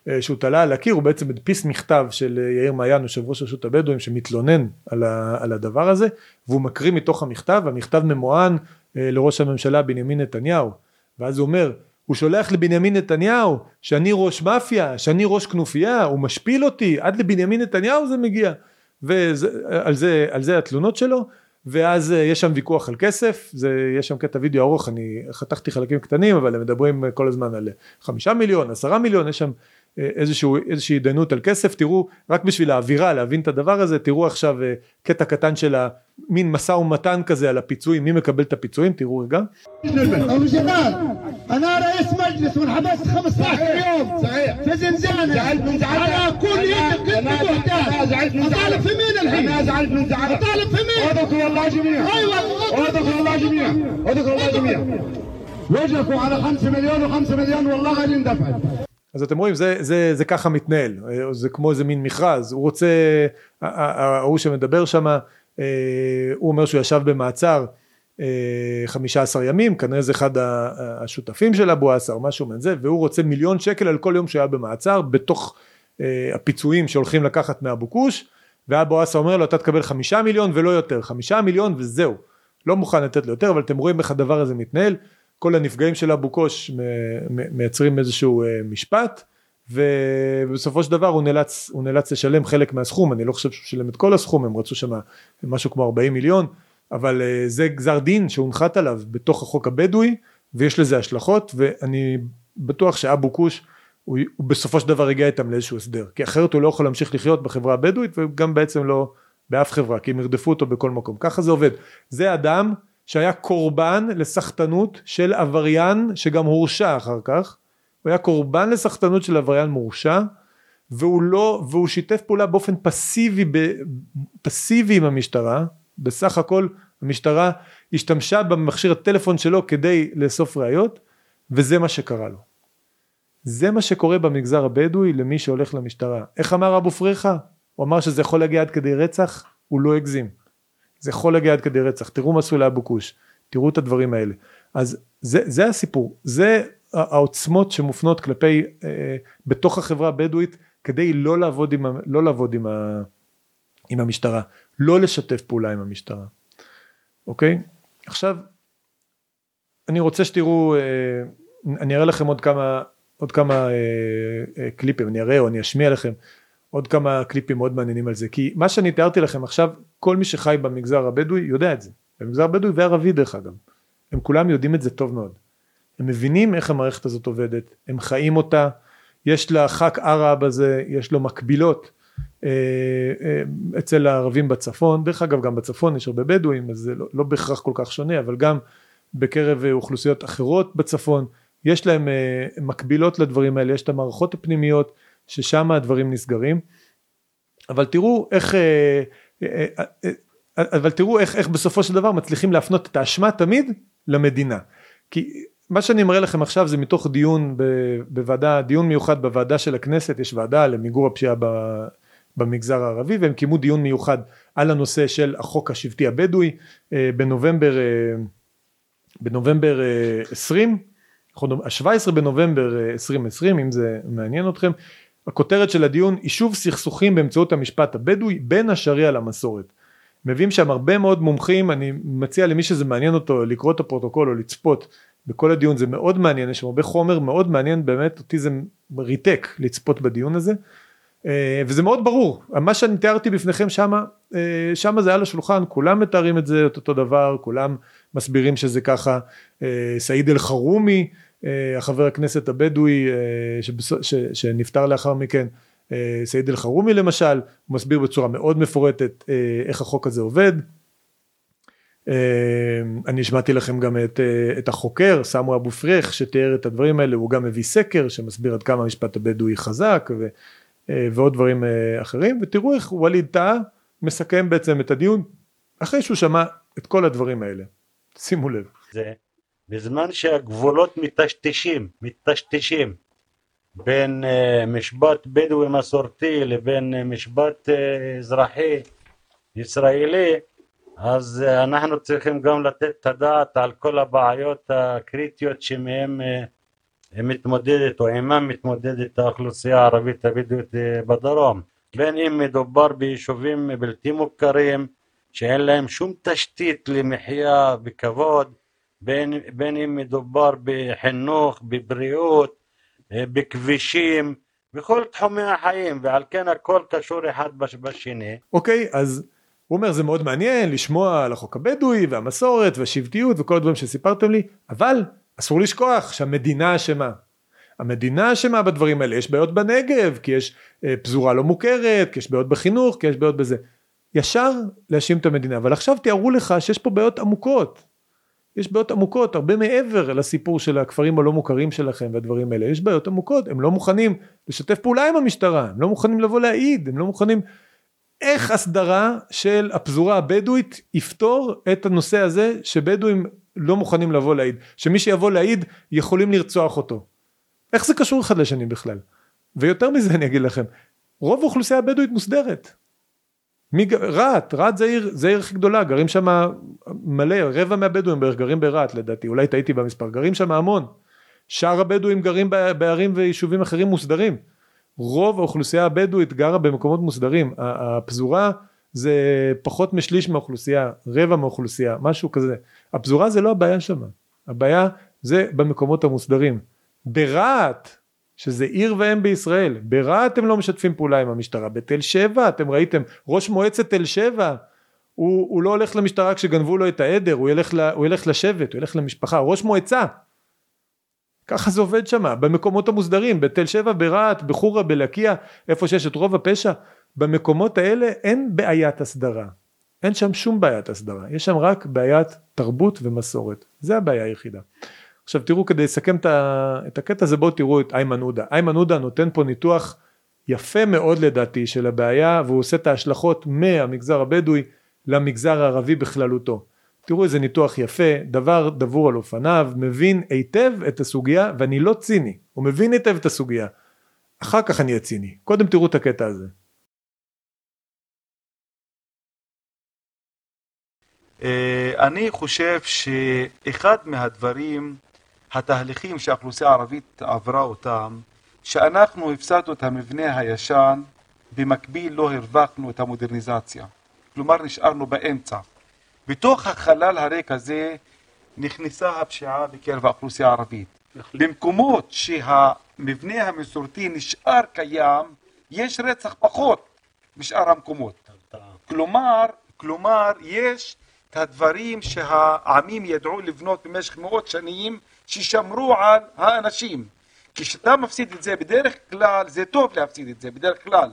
אה, שהוא תלה על הקיר הוא בעצם הדפיס מכתב של אה, יאיר מעיין יושב ראש רשות הבדואים שמתלונן על, ה, על הדבר הזה והוא מקריא מתוך המכתב המכתב ממוען אה, לראש הממשלה בנימין נתניהו ואז הוא אומר הוא שולח לבנימין נתניהו שאני ראש מאפיה, שאני ראש כנופיה, הוא משפיל אותי, עד לבנימין נתניהו זה מגיע. ועל זה, על זה התלונות שלו, ואז אה, יש שם ויכוח על כסף, זה, יש שם קטע וידאו ארוך, אני חתכתי חלקים קטנים, אבל הם מדברים כל הזמן על חמישה מיליון, עשרה מיליון, יש שם איזשהו, איזושהי התדיינות על כסף, תראו, רק בשביל האווירה, להבין את הדבר הזה, תראו עכשיו אה, קטע קטן של המין משא ומתן כזה על הפיצויים, מי מקבל את הפיצויים, תראו רגע. أنا رئيس مجلس وانحبست 15 يوم صحيح في زنزانة زعلت من زعلت على كل يد كنت محتاج زعلت من أطالب في مين الحين؟ أنا زعلت من زعلت أطالب في مين؟ اذكروا الله جميعا أيوة اذكروا الله جميعا اذكروا الله جميعا وجهكم على 5 مليون و5 مليون والله غالي اندفعت אז אתם רואים זה, זה, זה ככה מתנהל. זה כמו איזה מין מכרז. הוא רוצה ההוא שמדבר שם אה, הוא אומר שהוא ישב במעצר 15 אה, ימים כנראה זה אחד השותפים של אבו עסא או משהו מזה והוא רוצה מיליון שקל על כל יום שהוא היה במעצר בתוך אה, הפיצויים שהולכים לקחת מאבו כוש ואבו עסא אומר לו אתה תקבל חמישה מיליון ולא יותר חמישה מיליון וזהו. לא מוכן לתת לו יותר אבל אתם רואים איך הדבר הזה מתנהל כל הנפגעים של אבו קוש מייצרים איזשהו אה, משפט ובסופו של דבר הוא נאלץ, הוא נאלץ לשלם חלק מהסכום, אני לא חושב שהוא שילם את כל הסכום, הם רצו שם משהו כמו 40 מיליון, אבל אה, זה גזר דין שהונחת עליו בתוך החוק הבדואי ויש לזה השלכות ואני בטוח שאבו קוש הוא, הוא בסופו של דבר הגיע איתם לאיזשהו הסדר, כי אחרת הוא לא יכול להמשיך לחיות בחברה הבדואית וגם בעצם לא באף חברה, כי הם ירדפו אותו בכל מקום, ככה זה עובד, זה אדם שהיה קורבן לסחטנות של עבריין שגם הורשע אחר כך, הוא היה קורבן לסחטנות של עבריין מורשע והוא לא, והוא שיתף פעולה באופן פסיבי, פסיבי עם המשטרה, בסך הכל המשטרה השתמשה במכשיר הטלפון שלו כדי לאסוף ראיות וזה מה שקרה לו. זה מה שקורה במגזר הבדואי למי שהולך למשטרה. איך אמר אבו פריחה? הוא אמר שזה יכול להגיע עד כדי רצח, הוא לא הגזים. זה יכול להגיע עד כדי רצח, תראו מה עשו לאבו כוש, תראו את הדברים האלה. אז זה, זה הסיפור, זה העוצמות שמופנות כלפי, אה, בתוך החברה הבדואית, כדי לא לעבוד עם, לא לעבוד עם, ה, עם המשטרה, לא לשתף פעולה עם המשטרה, אוקיי? עכשיו, אני רוצה שתראו, אה, אני אראה לכם עוד כמה, עוד כמה אה, אה, קליפים, אני אראה או אני אשמיע לכם עוד כמה קליפים מאוד מעניינים על זה, כי מה שאני תיארתי לכם עכשיו, כל מי שחי במגזר הבדואי יודע את זה, במגזר הבדואי וערבי דרך אגב, הם כולם יודעים את זה טוב מאוד, הם מבינים איך המערכת הזאת עובדת, הם חיים אותה, יש לח"כ ערב הזה, יש לו מקבילות אה, אה, אצל הערבים בצפון, דרך אגב גם בצפון יש הרבה בדואים, אז זה לא, לא בהכרח כל כך שונה, אבל גם בקרב אוכלוסיות אחרות בצפון, יש להם אה, מקבילות לדברים האלה, יש את המערכות הפנימיות ששם הדברים נסגרים, אבל תראו איך, אבל תראו איך, איך בסופו של דבר מצליחים להפנות את האשמה תמיד למדינה, כי מה שאני מראה לכם עכשיו זה מתוך דיון בוועדה, דיון מיוחד בוועדה של הכנסת, יש ועדה למיגור הפשיעה במגזר הערבי והם קיימו דיון מיוחד על הנושא של החוק השבטי הבדואי אה, בנובמבר, אה, בנובמבר 20, אה, ה-17 בנובמבר 2020 אם זה מעניין אתכם, הכותרת של הדיון יישוב סכסוכים באמצעות המשפט הבדואי בין השריעה למסורת. מביאים שם הרבה מאוד מומחים, אני מציע למי שזה מעניין אותו לקרוא את הפרוטוקול או לצפות בכל הדיון זה מאוד מעניין יש שם הרבה חומר מאוד מעניין באמת אותי זה ריתק לצפות בדיון הזה אה, וזה מאוד ברור מה שאני תיארתי בפניכם שמה אה, שמה זה על השולחן כולם מתארים את זה את אותו דבר כולם מסבירים שזה ככה אה, סעיד אל חרומי החבר הכנסת הבדואי שנפטר לאחר מכן סעיד אל חרומי למשל הוא מסביר בצורה מאוד מפורטת איך החוק הזה עובד. אני השמעתי לכם גם את, אה, את החוקר סמו אבו פריך שתיאר את הדברים האלה הוא גם מביא סקר שמסביר עד כמה המשפט הבדואי חזק ו, אה, ועוד דברים אה, אחרים. ותראו איך ווליד טאה מסכם בעצם את הדיון אחרי שהוא שמע את כל הדברים האלה. שימו לב. זה בזמן שהגבולות מטשטשים בין uh, משפט בדואי מסורתי לבין uh, משפט uh, אזרחי ישראלי אז אה, אנחנו צריכים גם לתת את הדעת על כל הבעיות הקריטיות שמהם אה, מתמודדת או עימם מתמודדת האוכלוסייה הערבית הבדואית אה, בדרום. בין אם מדובר ביישובים בלתי מוכרים שאין להם שום תשתית למחיה בכבוד בין, אם מדובר בחינוך, בבריאות, בכבישים, בכל תחומי החיים ועל כן הכל קשור אחד בשני. אוקיי okay, אז הוא אומר זה מאוד מעניין לשמוע על החוק הבדואי והמסורת והשבטיות וכל הדברים שסיפרתם לי אבל אסור לשכוח שהמדינה אשמה. המדינה אשמה בדברים האלה יש בעיות בנגב כי יש אה, פזורה לא מוכרת כי יש בעיות בחינוך כי יש בעיות בזה. ישר להאשים את המדינה אבל עכשיו תיארו לך שיש פה בעיות עמוקות. יש בעיות עמוקות הרבה מעבר לסיפור של הכפרים הלא מוכרים שלכם והדברים האלה יש בעיות עמוקות הם לא מוכנים לשתף פעולה עם המשטרה הם לא מוכנים לבוא להעיד הם לא מוכנים איך הסדרה של הפזורה הבדואית יפתור את הנושא הזה שבדואים לא מוכנים לבוא להעיד, שמי שיבוא להעיד יכולים לרצוח אותו. איך זה קשור אחד לשני בכלל? ויותר מזה אני אגיד לכם, רוב האוכלוסייה הבדואית מוסדרת. רהט, רהט זה עיר, זה עיר הכי גדולה, גרים שם מלא, רבע מהבדואים בערך גרים ברהט לדעתי, אולי טעיתי במספר, גרים שם המון. שאר הבדואים גרים בערים ויישובים אחרים מוסדרים. רוב האוכלוסייה הבדואית גרה במקומות מוסדרים, הפזורה זה פחות משליש מהאוכלוסייה, רבע מהאוכלוסייה, משהו כזה. הפזורה זה לא הבעיה שם, הבעיה זה במקומות המוסדרים. ברהט, שזה עיר ואם בישראל, ברהט הם לא משתפים פעולה עם המשטרה, בתל שבע אתם ראיתם, ראש מועצת תל שבע הוא, הוא לא הולך למשטרה כשגנבו לו את העדר, הוא ילך, הוא ילך לשבט, הוא ילך למשפחה, ראש מועצה ככה זה עובד שם, במקומות המוסדרים, בתל שבע, ברהט, בחורה, בלקיה, איפה שיש את רוב הפשע, במקומות האלה אין בעיית הסדרה. אין שם שום בעיית הסדרה, יש שם רק בעיית תרבות ומסורת, זה הבעיה היחידה. עכשיו תראו כדי לסכם את הקטע הזה בואו תראו את איימן עודה, איימן עודה נותן פה ניתוח יפה מאוד לדעתי של הבעיה והוא עושה את ההשלכות מהמגזר הבדואי למגזר הערבי בכללותו. תראו איזה ניתוח יפה, דבר דבור על אופניו, מבין היטב את הסוגיה ואני לא ציני, הוא מבין היטב את הסוגיה. אחר כך אני אהיה קודם תראו את הקטע הזה. אה, אני חושב שאחד מהדברים, התהליכים שהאוכלוסייה הערבית עברה אותם, שאנחנו הפסדנו את המבנה הישן, במקביל לא הרווחנו את המודרניזציה. כלומר נשארנו באמצע. בתוך החלל הריק הזה נכנסה הפשיעה בקרב האוכלוסייה הערבית. במקומות שהמבנה המסורתי נשאר קיים, יש רצח פחות משאר המקומות. כלומר, כלומר יש את הדברים שהעמים ידעו לבנות במשך מאות שנים, ששמרו על האנשים. כשאתה מפסיד את זה, בדרך כלל, זה טוב להפסיד את זה, בדרך כלל,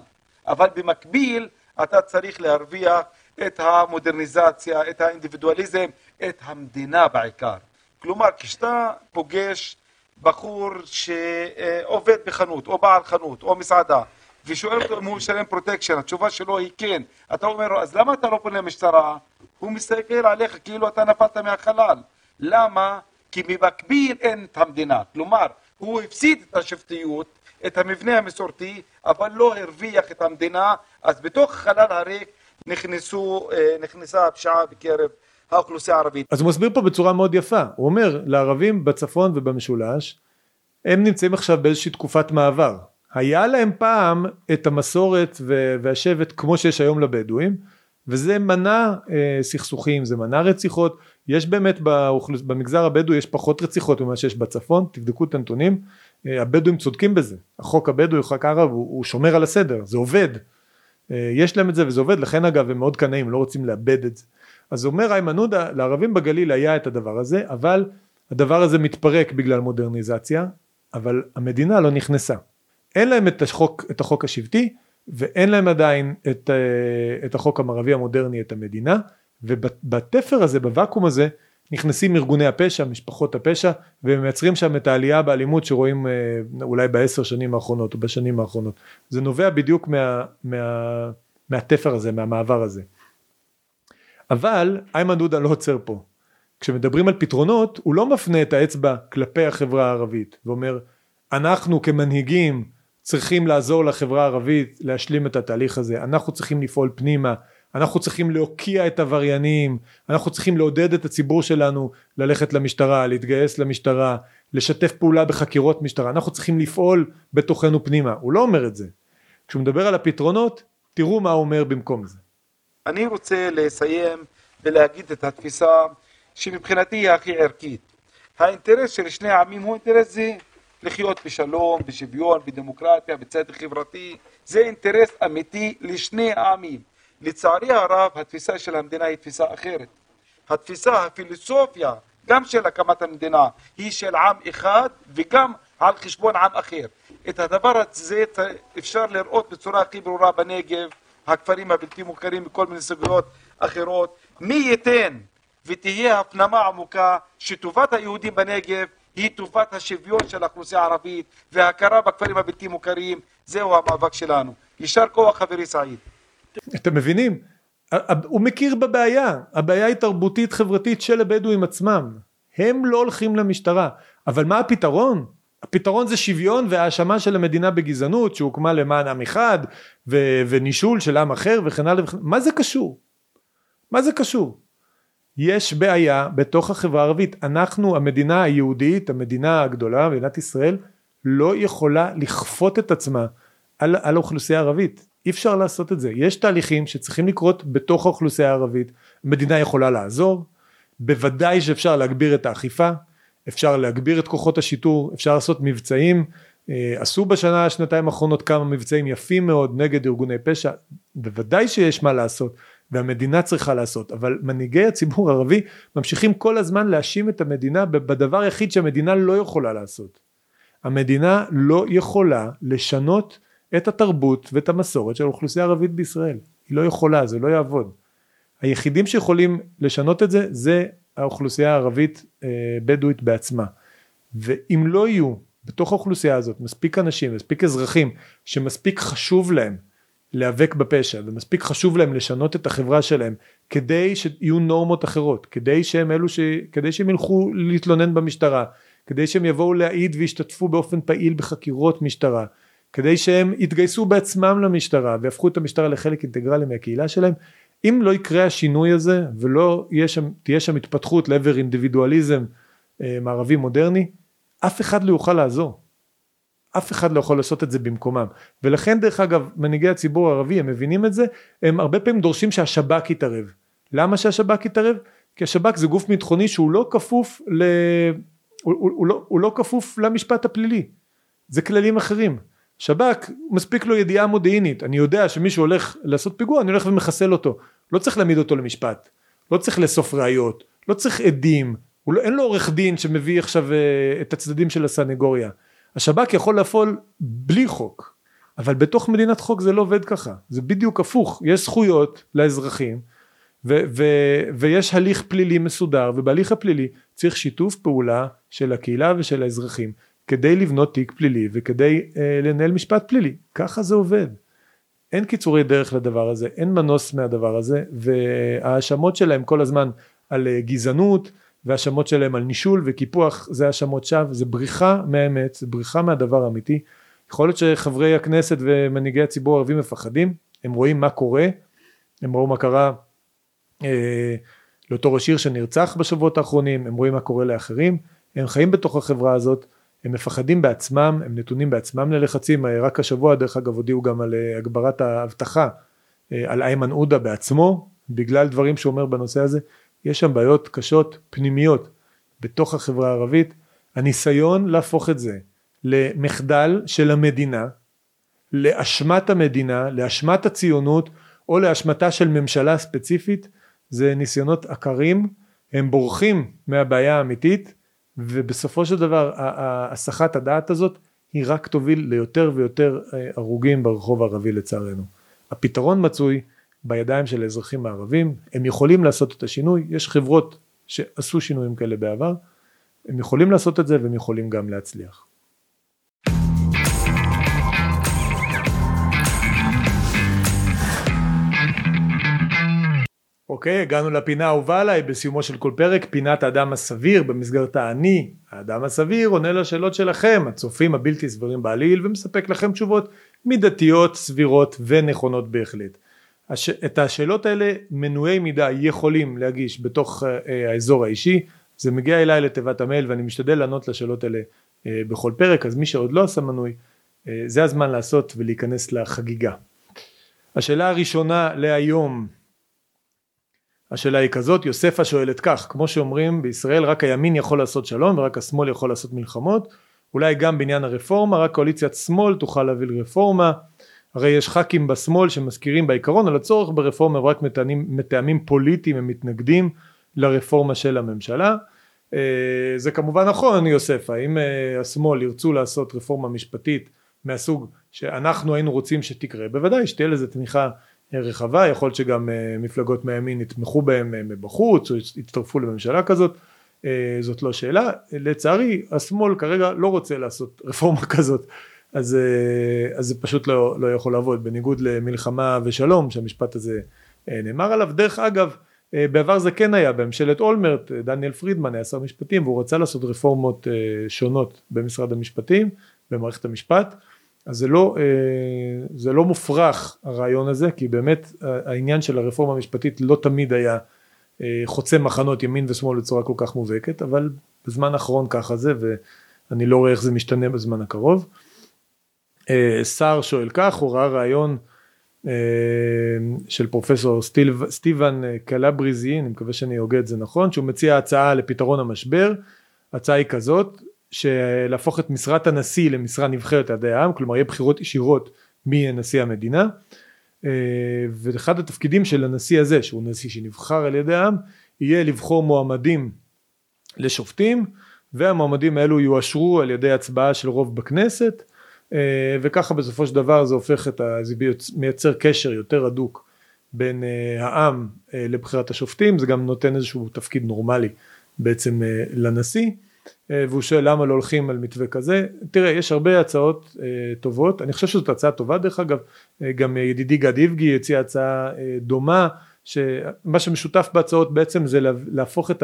אבל במקביל אתה צריך להרוויח את המודרניזציה, את האינדיבידואליזם, את המדינה בעיקר. כלומר, כשאתה פוגש בחור שעובד בחנות, או בעל חנות, או מסעדה, ושואל אותו אם הוא משלם פרוטקשן, התשובה שלו היא כן. אתה אומר לו, אז למה אתה לא פונה למשטרה? הוא מסתכל עליך כאילו אתה נפלת מהחלל. למה? כי במקביל אין את המדינה. כלומר, הוא הפסיד את השבטיות, את המבנה המסורתי, אבל לא הרוויח את המדינה, אז בתוך החלל הריק נכנסו, אה, נכנסה הפשיעה בקרב האוכלוסייה הערבית. אז הוא מסביר פה בצורה מאוד יפה, הוא אומר לערבים בצפון ובמשולש, הם נמצאים עכשיו באיזושהי תקופת מעבר. היה להם פעם את המסורת והשבט כמו שיש היום לבדואים, וזה מנע אה, סכסוכים, זה מנע רציחות, יש באמת באוכלוס... במגזר הבדואי יש פחות רציחות ממה שיש בצפון, תבדקו את הנתונים, אה, הבדואים צודקים בזה, החוק הבדואי, חוק הערב, הוא, הוא שומר על הסדר, זה עובד, אה, יש להם את זה וזה עובד, לכן אגב הם מאוד קנאים, לא רוצים לאבד את זה. אז אומר איימן עודה, לערבים בגליל היה את הדבר הזה, אבל הדבר הזה מתפרק בגלל מודרניזציה, אבל המדינה לא נכנסה. אין להם את החוק, את החוק השבטי, ואין להם עדיין את, אה, את החוק המערבי המודרני, את המדינה, ובתפר הזה, בוואקום הזה, נכנסים ארגוני הפשע, משפחות הפשע, ומייצרים שם את העלייה באלימות שרואים אה, אולי בעשר שנים האחרונות או בשנים האחרונות. זה נובע בדיוק מה, מה, מהתפר הזה, מהמעבר הזה. אבל איימן דודה לא עוצר פה. כשמדברים על פתרונות, הוא לא מפנה את האצבע כלפי החברה הערבית, ואומר, אנחנו כמנהיגים צריכים לעזור לחברה הערבית להשלים את התהליך הזה, אנחנו צריכים לפעול פנימה, אנחנו צריכים להוקיע את עבריינים, אנחנו צריכים לעודד את הציבור שלנו ללכת למשטרה, להתגייס למשטרה, לשתף פעולה בחקירות משטרה, אנחנו צריכים לפעול בתוכנו פנימה, הוא לא אומר את זה. כשהוא מדבר על הפתרונות, תראו מה הוא אומר במקום זה. אני רוצה לסיים ולהגיד את התפיסה שמבחינתי היא הכי ערכית. האינטרס של שני העמים הוא אינטרס זה לחיות בשלום, בשוויון, בדמוקרטיה, בצדק חברתי, זה אינטרס אמיתי לשני העמים. לצערי הרב התפיסה של המדינה היא תפיסה אחרת. הפילוסופיה, של הקמת המדינה, היא של עם אחד וגם על חשבון עם אחר. את הדבר הזה אפשר לראות בצורה הכי ברורה בנגב, הכפרים הבלתי מוכרים מכל מיני סוגיות אחרות. מי ייתן ותהיה הפנמה עמוקה שטובת היהודים בנגב היא טובת השוויון של האוכלוסייה הערבית וההכרה בכפרים הבלתי מוכרים, זהו המאבק שלנו. יישר כוח חברי סעיד. אתם מבינים? הוא מכיר בבעיה, הבעיה היא תרבותית חברתית של הבדואים עצמם, הם לא הולכים למשטרה, אבל מה הפתרון? הפתרון זה שוויון והאשמה של המדינה בגזענות שהוקמה למען עם אחד ו- ונישול של עם אחר וכן הלאה וכן מה זה קשור? מה זה קשור? יש בעיה בתוך החברה הערבית. אנחנו המדינה היהודית המדינה הגדולה מדינת ישראל לא יכולה לכפות את עצמה על, על האוכלוסייה הערבית. אי אפשר לעשות את זה. יש תהליכים שצריכים לקרות בתוך האוכלוסייה הערבית, המדינה יכולה לעזור, בוודאי שאפשר להגביר את האכיפה, אפשר להגביר את כוחות השיטור, אפשר לעשות מבצעים, אה, עשו בשנה שנתיים האחרונות כמה מבצעים יפים מאוד נגד ארגוני פשע, בוודאי שיש מה לעשות והמדינה צריכה לעשות, אבל מנהיגי הציבור הערבי ממשיכים כל הזמן להאשים את המדינה בדבר היחיד שהמדינה לא יכולה לעשות. המדינה לא יכולה לשנות את התרבות ואת המסורת של האוכלוסייה הערבית בישראל. היא לא יכולה, זה לא יעבוד. היחידים שיכולים לשנות את זה זה האוכלוסייה הערבית אה, בדואית בעצמה ואם לא יהיו בתוך האוכלוסייה הזאת מספיק אנשים מספיק אזרחים שמספיק חשוב להם להיאבק בפשע ומספיק חשוב להם לשנות את החברה שלהם כדי שיהיו נורמות אחרות כדי שהם אלו ש... כדי שהם ילכו להתלונן במשטרה כדי שהם יבואו להעיד וישתתפו באופן פעיל בחקירות משטרה כדי שהם יתגייסו בעצמם למשטרה ויהפכו את המשטרה לחלק אינטגרלי מהקהילה שלהם. אם לא יקרה השינוי הזה ולא שם, תהיה שם התפתחות לעבר אינדיבידואליזם אה, מערבי מודרני אף אחד לא יוכל לעזור אף אחד לא יכול לעשות את זה במקומם. ולכן דרך אגב מנהיגי הציבור הערבי הם מבינים את זה הם הרבה פעמים דורשים שהשב"כ יתערב. למה שהשב"כ יתערב? כי השב"כ זה גוף ביטחוני שהוא לא כפוף ל... הוא, הוא, הוא, לא, הוא לא כפוף למשפט הפלילי. זה כללים אחרים. שב"כ מספיק לו ידיעה מודיעינית. אני יודע שמישהו הולך לעשות פיגוע אני הולך ומחסל אותו. לא צריך להעמיד אותו למשפט. לא צריך לאסוף ראיות. לא צריך עדים. לא, אין לו עורך דין שמביא עכשיו אה, את הצדדים של הסנגוריה השב"כ יכול לפעול בלי חוק אבל בתוך מדינת חוק זה לא עובד ככה. זה בדיוק הפוך. יש זכויות לאזרחים ו- ו- ויש הליך פלילי מסודר ובהליך הפלילי צריך שיתוף פעולה של הקהילה ושל האזרחים כדי לבנות תיק פלילי וכדי אה, לנהל משפט פלילי. ככה זה עובד. אין קיצורי דרך לדבר הזה אין מנוס מהדבר הזה וההאשמות שלהם כל הזמן על אה, גזענות והאשמות שלהם על נישול וקיפוח זה האשמות שווא זה בריחה מהאמת זה בריחה מהדבר האמיתי. יכול להיות שחברי הכנסת ומנהיגי הציבור הערבי מפחדים הם רואים מה קורה הם ראו מה קרה אה, לאותו ראש עיר שנרצח בשבועות האחרונים הם רואים מה קורה לאחרים הם חיים בתוך החברה הזאת הם מפחדים בעצמם הם נתונים בעצמם ללחצים רק השבוע דרך אגב הודיעו גם על אה, הגברת האבטחה אה, על איימן עודה בעצמו בגלל דברים שהוא אומר בנושא הזה יש שם בעיות קשות פנימיות בתוך החברה הערבית הניסיון להפוך את זה למחדל של המדינה לאשמת המדינה לאשמת הציונות או לאשמתה של ממשלה ספציפית זה ניסיונות עקרים הם בורחים מהבעיה האמיתית ובסופו של דבר הסחת הדעת הזאת היא רק תוביל ליותר ויותר אה, הרוגים ברחוב הערבי לצערנו. הפתרון מצוי בידיים של האזרחים הערבים, הם יכולים לעשות את השינוי, יש חברות שעשו שינויים כאלה בעבר, הם יכולים לעשות את זה והם יכולים גם להצליח. אוקיי, הגענו לפינה האהובה עליי בסיומו של כל פרק, פינת האדם הסביר, במסגרתה אני, האדם הסביר, עונה לשאלות שלכם, הצופים הבלתי סבירים בעליל, ומספק לכם תשובות מידתיות, סבירות ונכונות בהחלט. הש... את השאלות האלה מנועי מידה יכולים להגיש בתוך uh, האזור האישי, זה מגיע אליי לתיבת המייל ואני משתדל לענות לשאלות האלה uh, בכל פרק, אז מי שעוד לא עשה מנוי, uh, זה הזמן לעשות ולהיכנס לחגיגה. השאלה הראשונה להיום השאלה היא כזאת, יוספה שואלת כך, כמו שאומרים בישראל רק הימין יכול לעשות שלום ורק השמאל יכול לעשות מלחמות, אולי גם בעניין הרפורמה, רק קואליציית שמאל תוכל להביא לרפורמה, הרי יש ח"כים בשמאל שמזכירים בעיקרון על הצורך ברפורמה ורק מטעמים, מטעמים פוליטיים הם מתנגדים לרפורמה של הממשלה, אה, זה כמובן נכון יוספה, אם אה, השמאל ירצו לעשות רפורמה משפטית מהסוג שאנחנו היינו רוצים שתקרה, בוודאי שתהיה לזה תמיכה רחבה, יכול להיות שגם אה, מפלגות מהימין יתמכו בהם אה, מבחוץ או יצטרפו לממשלה כזאת, אה, זאת לא שאלה, לצערי השמאל כרגע לא רוצה לעשות רפורמה כזאת, אז, אז זה פשוט לא, לא יכול לעבוד, בניגוד למלחמה ושלום שהמשפט הזה נאמר עליו, דרך אגב בעבר זה כן היה בממשלת אולמרט, דניאל פרידמן היה שר משפטים והוא רצה לעשות רפורמות שונות במשרד המשפטים, במערכת המשפט, אז זה לא, אה, זה לא מופרך הרעיון הזה כי באמת העניין של הרפורמה המשפטית לא תמיד היה אה, חוצה מחנות ימין ושמאל בצורה כל כך מובהקת אבל בזמן האחרון ככה זה ואני לא רואה איך זה משתנה בזמן הקרוב. אה, שר שואל כך הוא ראה רעיון של פרופסור סטיב, סטיבן קלבריזי אני מקווה שאני הוגה את זה נכון שהוא מציע הצעה לפתרון המשבר. ההצעה היא כזאת שלהפוך את משרת הנשיא למשרה נבחרת על ידי העם, כלומר יהיה בחירות ישירות מנשיא המדינה, אה, ואחד התפקידים של הנשיא הזה, שהוא נשיא שנבחר על ידי העם, יהיה לבחור מועמדים לשופטים, והמועמדים האלו יואשרו על ידי הצבעה של רוב בכנסת, אה, וככה בסופו של דבר זה הופך את ה... זה מייצר קשר יותר הדוק בין uh, העם uh, לבחירת השופטים, זה גם נותן איזשהו תפקיד נורמלי בעצם לנשיא, והוא שואל למה לא הולכים על מתווה כזה, תראה יש הרבה הצעות טובות, אני חושב שזאת הצעה טובה דרך אגב, גם ידידי גד איבגי הציע הצעה דומה, שמה שמשותף בהצעות בעצם זה להפוך את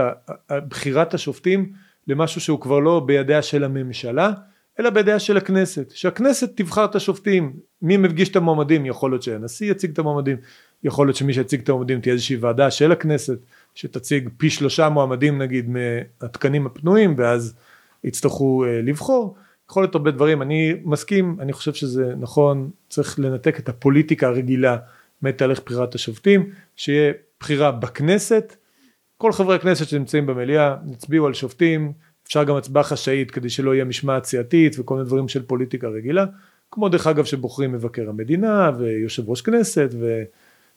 בחירת השופטים למשהו שהוא כבר לא בידיה של הממשלה, אלא בידיה של הכנסת, שהכנסת תבחר את השופטים, מי מפגיש את המועמדים, יכול להיות שהנשיא יציג את המועמדים, יכול להיות שמי שיציג את המועמדים תהיה איזושהי ועדה של הכנסת, שתציג פי שלושה מועמדים נגיד מהתקנים הפנויים, ואז יצטרכו uh, לבחור, יכול להיות הרבה דברים, אני מסכים, אני חושב שזה נכון, צריך לנתק את הפוליטיקה הרגילה מתהליך בחירת השופטים, שיהיה בחירה בכנסת, כל חברי הכנסת שנמצאים במליאה יצביעו על שופטים, אפשר גם הצבעה חשאית כדי שלא יהיה משמעת סיעתית וכל מיני דברים של פוליטיקה רגילה, כמו דרך אגב שבוחרים מבקר המדינה ויושב ראש כנסת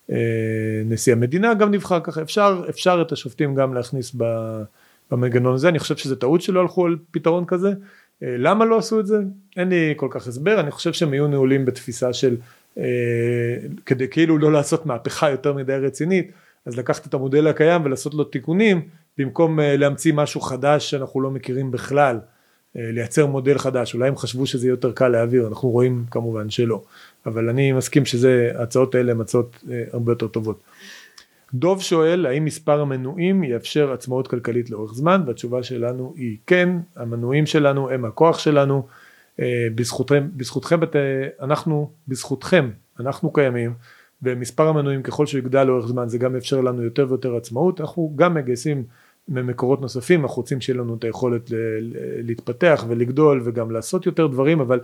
ונשיא המדינה גם נבחר ככה, אפשר, אפשר את השופטים גם להכניס במנגנון הזה, אני חושב שזה טעות שלא הלכו על פתרון כזה, למה לא עשו את זה? אין לי כל כך הסבר, אני חושב שהם היו נעולים בתפיסה של כדי כאילו לא לעשות מהפכה יותר מדי רצינית, אז לקחת את המודל הקיים ולעשות לו תיקונים במקום אה, להמציא משהו חדש שאנחנו לא מכירים בכלל, אה, לייצר מודל חדש, אולי הם חשבו שזה יהיה יותר קל להעביר, אנחנו רואים כמובן שלא, אבל אני מסכים שזה, ההצעות האלה הן הצעות אה, הרבה יותר טובות. דוב שואל האם מספר המנויים יאפשר עצמאות כלכלית לאורך זמן? והתשובה שלנו היא כן, המנויים שלנו הם הכוח שלנו, בזכותכם, בזכותכם אנחנו, בזכותכם אנחנו קיימים ומספר המנויים ככל שיגדל לאורך זמן זה גם יאפשר לנו יותר ויותר עצמאות, אנחנו גם מגייסים ממקורות נוספים, אנחנו רוצים שיהיה לנו את היכולת להתפתח ולגדול וגם לעשות יותר דברים, אבל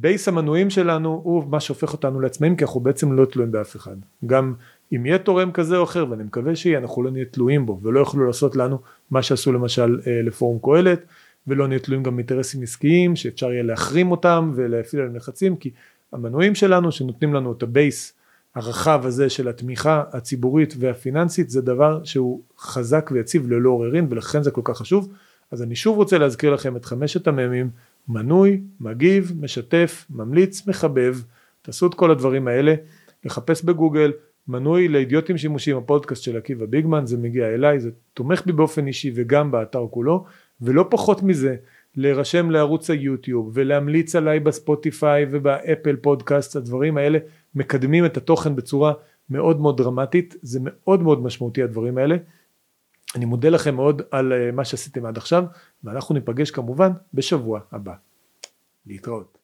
בייס אה, המנויים שלנו הוא מה שהופך אותנו לעצמאים, כי אנחנו בעצם לא תלויים באף אחד. גם אם יהיה תורם כזה או אחר, ואני מקווה שיהיה, אנחנו לא נהיה תלויים בו, ולא יוכלו לעשות לנו מה שעשו למשל אה, לפורום קהלת, ולא נהיה תלויים גם באינטרסים עסקיים, שאפשר יהיה להחרים אותם ולהפעיל עליהם לחצים, כי המנויים שלנו שנותנים לנו את הבייס הרחב הזה של התמיכה הציבורית והפיננסית זה דבר שהוא חזק ויציב ללא עוררין ולכן זה כל כך חשוב. אז אני שוב רוצה להזכיר לכם את חמשת המ"מים מנוי, מגיב, משתף, ממליץ, מחבב. תעשו את כל הדברים האלה. לחפש בגוגל מנוי לאידיוטים שימושיים הפודקאסט של עקיבא ביגמן זה מגיע אליי זה תומך בי באופן אישי וגם באתר כולו. ולא פחות מזה להירשם לערוץ היוטיוב ולהמליץ עליי בספוטיפיי ובאפל פודקאסט הדברים האלה מקדמים את התוכן בצורה מאוד מאוד דרמטית, זה מאוד מאוד משמעותי הדברים האלה. אני מודה לכם מאוד על אה, מה שעשיתם עד עכשיו, ואנחנו ניפגש כמובן בשבוע הבא. להתראות.